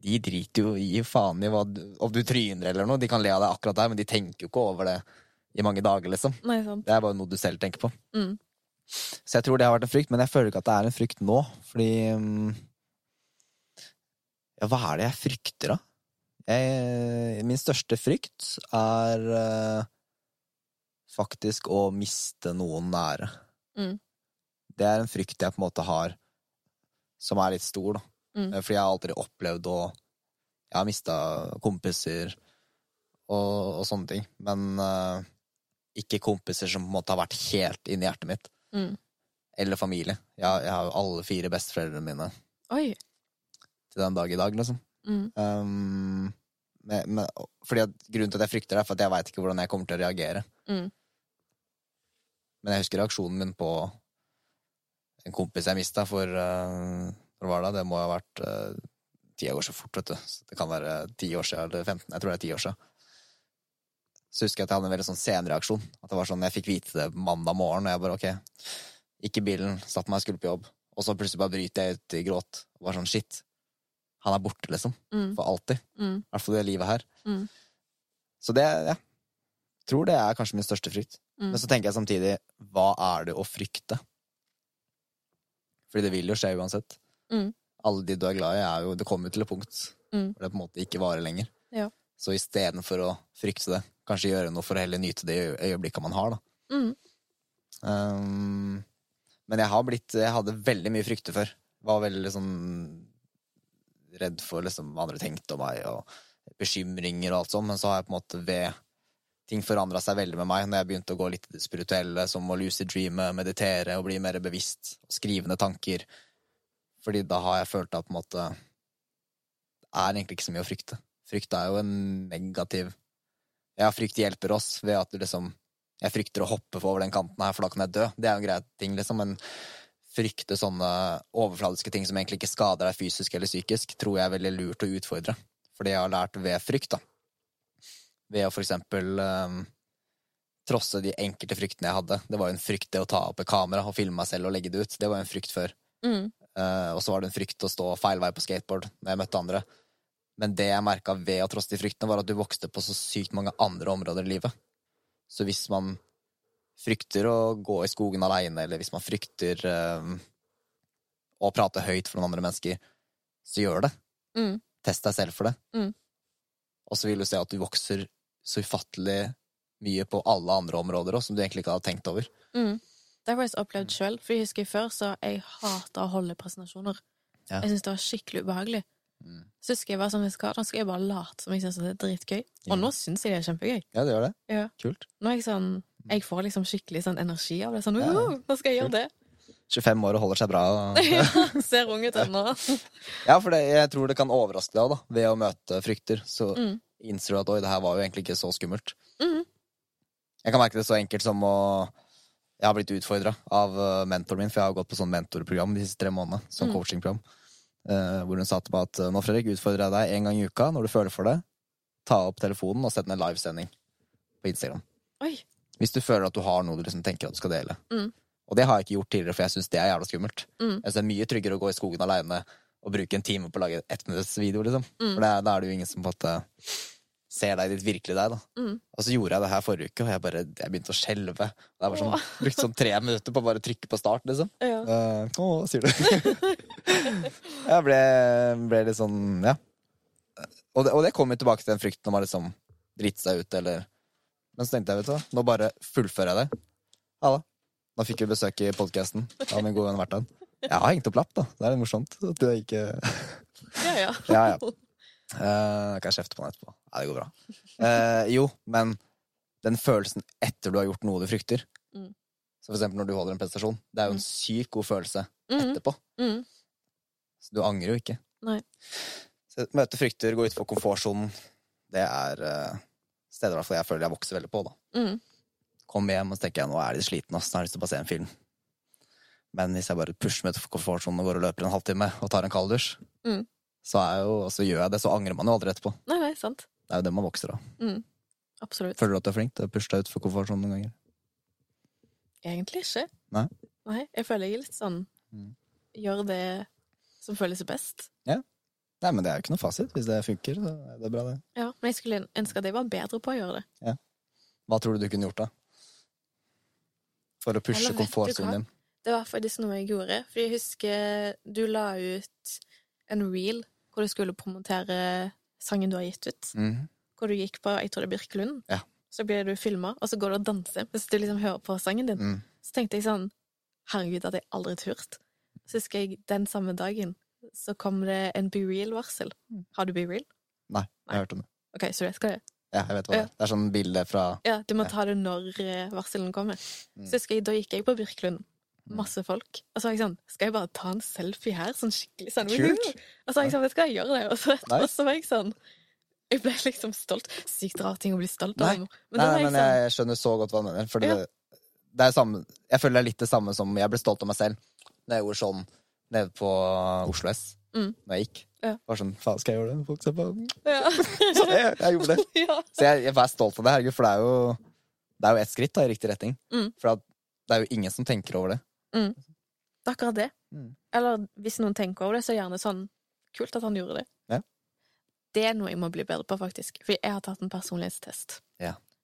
De driter jo i faen i hva om du tryner eller noe. De kan le av deg akkurat der, men de tenker jo ikke over det i mange dager, liksom. Nei, sant. Det er bare noe du selv tenker på. Mm. Så jeg tror det har vært en frykt, men jeg føler ikke at det er en frykt nå, fordi mm, Ja, hva er det jeg frykter, da? Jeg, min største frykt er eh, faktisk å miste noen nære. Mm. Det er en frykt jeg på en måte har som er litt stor, da. Mm. Eh, Fordi jeg har aldri opplevd å Jeg har mista kompiser og, og sånne ting, men eh, ikke kompiser som på en måte har vært helt inni hjertet mitt. Mm. Eller familie. Jeg, jeg har jo alle fire besteforeldrene mine Oi. til den dag i dag, liksom. Mm. Um, men, med, fordi at, grunnen til at jeg frykter det, er for at jeg veit ikke hvordan jeg kommer til å reagere. Mm. Men jeg husker reaksjonen min på en kompis jeg mista for uh, Når var det? Det må ha vært uh, år så fort, vet du. Så det kan være ti år siden eller 15. Jeg tror det er ti år siden. Så husker jeg at jeg hadde en veldig sånn senreaksjon. At det var sånn, Jeg fikk vite det mandag morgen, og jeg bare ok, gikk i bilen, satte meg og skulle på jobb. Og så plutselig bare bryter jeg ut i gråt. Og bare sånn shit. Han er borte, liksom. Mm. For alltid. Mm. I hvert fall det livet her. Mm. Så det, ja. Tror det er kanskje min største frykt. Mm. Men så tenker jeg samtidig, hva er det å frykte? Fordi det vil jo skje uansett. Mm. Alle de du er glad i, er jo Det kommer jo til et punkt Mm. hvor det på en måte ikke varer lenger. Ja. Så istedenfor å frykte det, kanskje gjøre noe for å heller nyte det øyeblikket man har, da. Um, men jeg har blitt Jeg hadde veldig mye frykter før. Var veldig sånn redd for liksom hva andre tenkte om meg, og bekymringer og alt sånt, men så har jeg på en måte ved Ting forandra seg veldig med meg når jeg begynte å gå litt spirituelle, som å lucid dreame, meditere og bli mer bevisst, og skrive tanker. Fordi da har jeg følt at på en måte Det er egentlig ikke så mye å frykte. Frykt er jo en negativ Ja, frykt hjelper oss ved at du liksom Jeg frykter å hoppe over den kanten her, for da kan jeg dø. Det er jo en grei ting, liksom. Men frykte sånne overfladiske ting som egentlig ikke skader deg fysisk eller psykisk, tror jeg er veldig lurt å utfordre. For det jeg har lært ved frykt, da, ved å for eksempel um, trosse de enkelte fryktene jeg hadde. Det var jo en frykt det å ta opp et kamera og filme meg selv og legge det ut. Det var jo en frykt før. Mm. Uh, og så var det en frykt å stå feil vei på skateboard når jeg møtte andre. Men det jeg merka ved å trosse de fryktene, var at du vokste på så sykt mange andre områder i livet. Så hvis man frykter å gå i skogen aleine, eller hvis man frykter um, å prate høyt for noen andre mennesker, så gjør det. Mm. Test deg selv for det. Mm. Og så vil du se at du vokser så ufattelig mye på alle andre områder også, som du egentlig ikke hadde tenkt over. Mm. Det har jeg faktisk opplevd sjøl. For jeg husker før så jeg hata å holde presentasjoner. Ja. Jeg syntes det var skikkelig ubehagelig. Mm. Så husker jeg bare sånn, skal, da skal jeg bare late som jeg syns det er dritgøy. Ja. Og nå syns jeg det er kjempegøy. Ja, det gjør det. Ja. Kult. Nå er jeg sånn Jeg får liksom skikkelig sånn energi av det. Sånn, Ja. Nå skal jeg gjøre det. 25 år og holder seg bra. ja, ser ung ut ennå. Ja, for det, jeg tror det kan overraske deg òg, da. Ved å møte frykter, så Mm. innser du at oi, det her var jo egentlig ikke så skummelt. Mm. Jeg kan merke det så enkelt som å Jeg har blitt utfordra av eh, mentoren min, for jeg har gått på sånn mentorprogram de siste tre månedene. Sånn Mm. coachingprogram. Uh, hvor hun sa til meg at nå, Fredrik, utfordrer jeg deg en gang i uka når du føler for det. Ta opp telefonen og sett en livesending på Instagram. Oi. Hvis du føler at du har noe du liksom tenker at du skal dele. Mm. Og det har jeg ikke gjort tidligere, for jeg syns det er jævla skummelt. Mm. Jeg synes det er mye tryggere å gå i skogen aleine og bruke en time på å lage ett minutts liksom. Mm. For det, da er det jo ingen som på en måte ser deg ditt virkelige deg, da. Mm. Og så gjorde jeg det her forrige uke, og jeg bare jeg begynte å skjelve. Jeg var sånn, brukte sånn tre minutter på å bare trykke på start, liksom. Ja. Uh, Å, sier du. jeg ble, ble litt sånn, ja. Og det, og det kom jo tilbake til den frykten om å liksom drite seg ut, eller Men så tenkte jeg, vet du nå bare fullfører jeg det. Ja da. Nå fikk vi besøk i podkasten av min gode venn Hvertan. Jeg har hengt opp lapp, da. Det er litt morsomt. At jeg ikke ja, ja. Ja, ja. Uh, kan jeg kjefte på han etterpå. Ja, det går bra. Uh, jo, men den følelsen etter du har gjort noe du frykter Mm. Så for eksempel når du holder en prestasjon. Det er jo en Mm. sykt god følelse Mm. etterpå. Mm. Så du angrer jo ikke. Nei. Så møte frykter, gå utenfor komfortsonen, det er uh, steder hvert jeg føler jeg vokser veldig på. da. Mm. Kommer hjem og så tenker jeg nå er litt sliten, ass. har jeg lyst til å bare se en film. Men hvis jeg bare pusher meg utenfor komfortsonen og går og løper en halvtime og tar en kald dusj, Mm. så, er jo, så gjør jeg det, så angrer man jo aldri etterpå. Nei, nei, sant. Det er jo det man vokser av. Mm. Absolutt. Føler du at du er flink til å pushe deg utenfor komfortsonen noen ganger? Egentlig ikke. Nei? Nei, jeg føler jeg er litt sånn Mm. Gjør det som føles best. Nei, men det er jo ikke noe fasit. Hvis det funker, så er det bra, det. Ja, Men jeg skulle ønske at jeg var bedre på å gjøre det. Ja. Hva tror du du kunne gjort, da? For å pushe komfortsonen din? Det var faktisk noe jeg gjorde. Fordi jeg husker du la ut en reel hvor du skulle promotere sangen du har gitt ut. Mhm. Hvor du gikk på jeg tror det er Birkelund. Ja. Så blir du filma, og så går du og danser mens du liksom hører på sangen din. Mm. Så tenkte jeg sånn Herregud, hadde jeg aldri turt. Så husker jeg den samme dagen så kom det en Be Real-varsel. Har du Be Real? Nei, jeg har hørt om det. OK, så det skal jeg. Ja, jeg vet hva det er. Det er sånn bilde fra Ja, du må Ja. ta det når eh, varselen kommer. Mm. Så husker jeg, da gikk jeg på Birkelund. Masse folk. Og så var jeg sånn Skal jeg bare ta en selfie her? Sånn skikkelig sånn Kult. Og så var jeg sånn, skal jeg gjøre det? Og så, Nice. så var jeg sånn Jeg ble liksom stolt. Sykt rar ting å bli stolt Nei. av. Men Nei, nei, jeg men sånn jeg skjønner så godt hva du mener. Fordi Ja. det, det er samme Jeg føler det er litt det samme som Jeg ble stolt av meg selv Når jeg gjorde sånn nede på Oslo S. Mm. Når jeg gikk. Ja. Var sånn Faen, skal jeg gjøre det? Folk ser på Ja. Så jeg, jeg gjorde det. ja. Så jeg, jeg var stolt av det, herregud, for det er jo Det er jo ett skritt da, i riktig retning. Mm. For det er jo ingen som tenker over det. Det er akkurat det. Mm. Eller hvis noen tenker over det, så er det gjerne sånn Kult at han gjorde det. Ja. Det er noe jeg må bli bedre på, faktisk. For jeg har tatt en personlighetstest.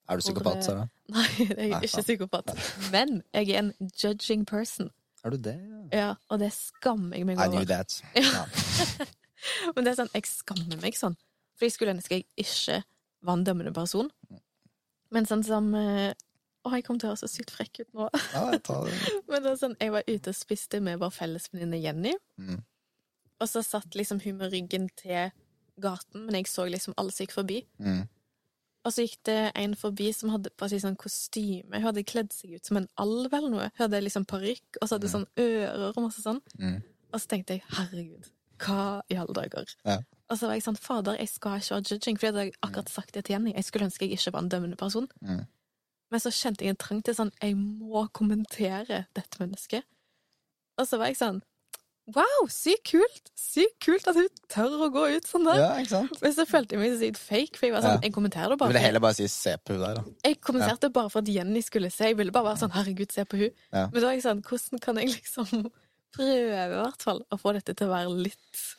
Er du psykopat, Sara? Nei, jeg er Nei, ikke psykopat. Men jeg er en judging person. Er du det? Ja, og det skammer jeg meg over. I knew that. Ja. Men det er sånn, jeg skammer meg sånn. For jeg skulle ønske jeg ikke var en dømmende person. Men sånn som eh, Å, jeg kommer til å høre så sykt frekk ut nå. Ja, jeg tar det. Men det er sånn, jeg var ute og spiste med vår fellesvenninne Jenny. Mm. Og så satt liksom hun med ryggen til gaten, men jeg så liksom alle som gikk forbi. Mm. Og så gikk det en forbi som hadde på seg sånn kostyme. Hun hadde kledd seg ut som en alv eller noe. Hun hadde liksom parykk, og så hadde hun sånn ører og masse sånn. Mm. Og så tenkte jeg herregud, hva i alle dager? Ja. Og så var jeg sånn fader, jeg skal ikke ha judging, for jeg hadde akkurat sagt det til Jenny. Jeg skulle ønske jeg ikke var en dømmende person. Mm. Men så kjente jeg en trang til sånn Jeg må kommentere dette mennesket. Og så var jeg sånn Wow, sykt kult! Sykt kult at hun tør å gå ut sånn der. Ja, ikke sant? Men så følte jeg meg sykt fake, for jeg var sånn Ja. Jeg kommenterer det Du bare. ville heller bare si 'se på hun der', da. Jeg kommenterte bare for at Jenny skulle se. Jeg ville bare være sånn 'herregud, se på hun'. Ja. Men da er jeg sånn Hvordan kan jeg liksom prøve, i hvert fall, å få dette til å være litt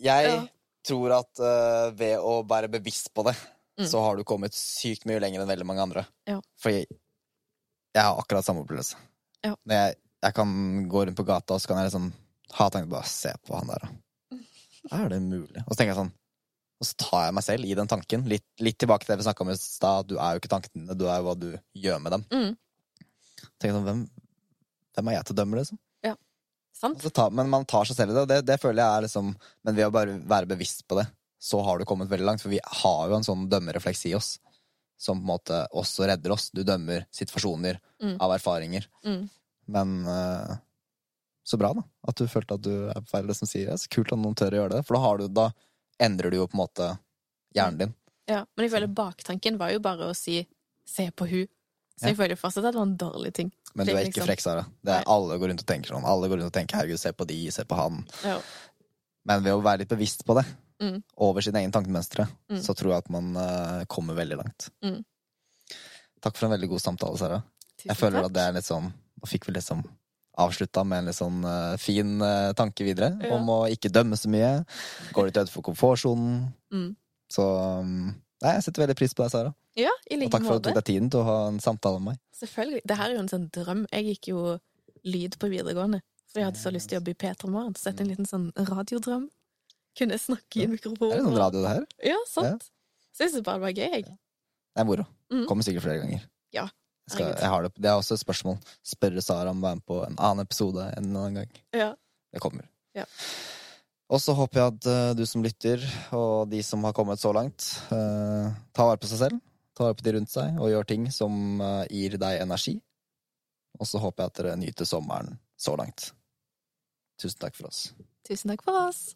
Jeg Ja. tror at uh, ved å være bevisst på det, Mm. så har du kommet sykt mye lenger enn veldig mange andre. Ja. Fordi jeg har akkurat samme opplevelse. Ja. Når jeg, jeg kan gå rundt på gata, og så kan jeg liksom ha tanken bare Se på han der, da. Er det mulig? Og så tenker jeg sånn Og så tar jeg meg selv i den tanken. Litt, litt tilbake til det vi snakka om i stad. Du er jo ikke tankene du er jo hva du gjør med dem. mm, Tenker sånn, hvem, hvem er jeg til å dømme, liksom? Sant? Altså, ta, men man tar seg selv i det, og det, det føler jeg er liksom Men ved å bare være bevisst på det, så har du kommet veldig langt. For vi har jo en sånn dømmerefleks i oss som på en måte også redder oss. Du dømmer situasjoner Mm. av erfaringer. Mm. Men uh, så bra, da. At du følte at du er på feil, det som sier det. Så kult at noen tør å gjøre det. For da, har du, da endrer du jo på en måte hjernen din. Ja, men jeg føler baktanken var jo bare å si 'se på hun'. Så Ja. jeg føler fortsatt at det var en dårlig ting. Men du er er ikke liksom- frekk, Sara. Det er Alle går rundt og tenker sånn. Alle går rundt og tenker 'herregud, se på de, se på han'. Ja. Men ved å være litt bevisst på det, Mm. over sine egne tankemønstre, Mm. så tror jeg at man uh, kommer veldig langt. Mm. Takk for en veldig god samtale, Sara. Tusen Jeg føler takk. at det er litt sånn Nå fikk vi liksom avslutta med en litt sånn uh, fin uh, tanke videre Ja. om å ikke dømme så mye. Går litt utenfor komfortsonen. Mm. Så um, Nei, jeg setter veldig pris på deg, Sara. Ja, i Og like takk for at du tok deg tiden til å ha en samtale med meg. Selvfølgelig. Det her er jo en sånn drøm. Jeg gikk jo lyd på videregående. For jeg hadde så lyst til å jobbe i P3 Morgen. Så dette er en liten sånn radiodrøm. Kunne snakke i mikrofonen. Er Det noen sånn radio, det her. Ja, sant. Så jeg synes bare det var gøy, jeg. Det er moro. Mm. Kommer sikkert flere ganger. Ja, Jeg, skal, jeg har det, det er også et spørsmål. Spørre Sara om å være med på en annen episode en annen gang. Ja. Det kommer. Ja. Og så håper jeg at eh, du som lytter, og de som har kommet så langt, eh, tar vare på seg selv, tar vare på de rundt seg, og gjør ting som eh, gir deg energi. Og så håper jeg at dere nyter sommeren så langt. Tusen takk for oss. Tusen takk for oss.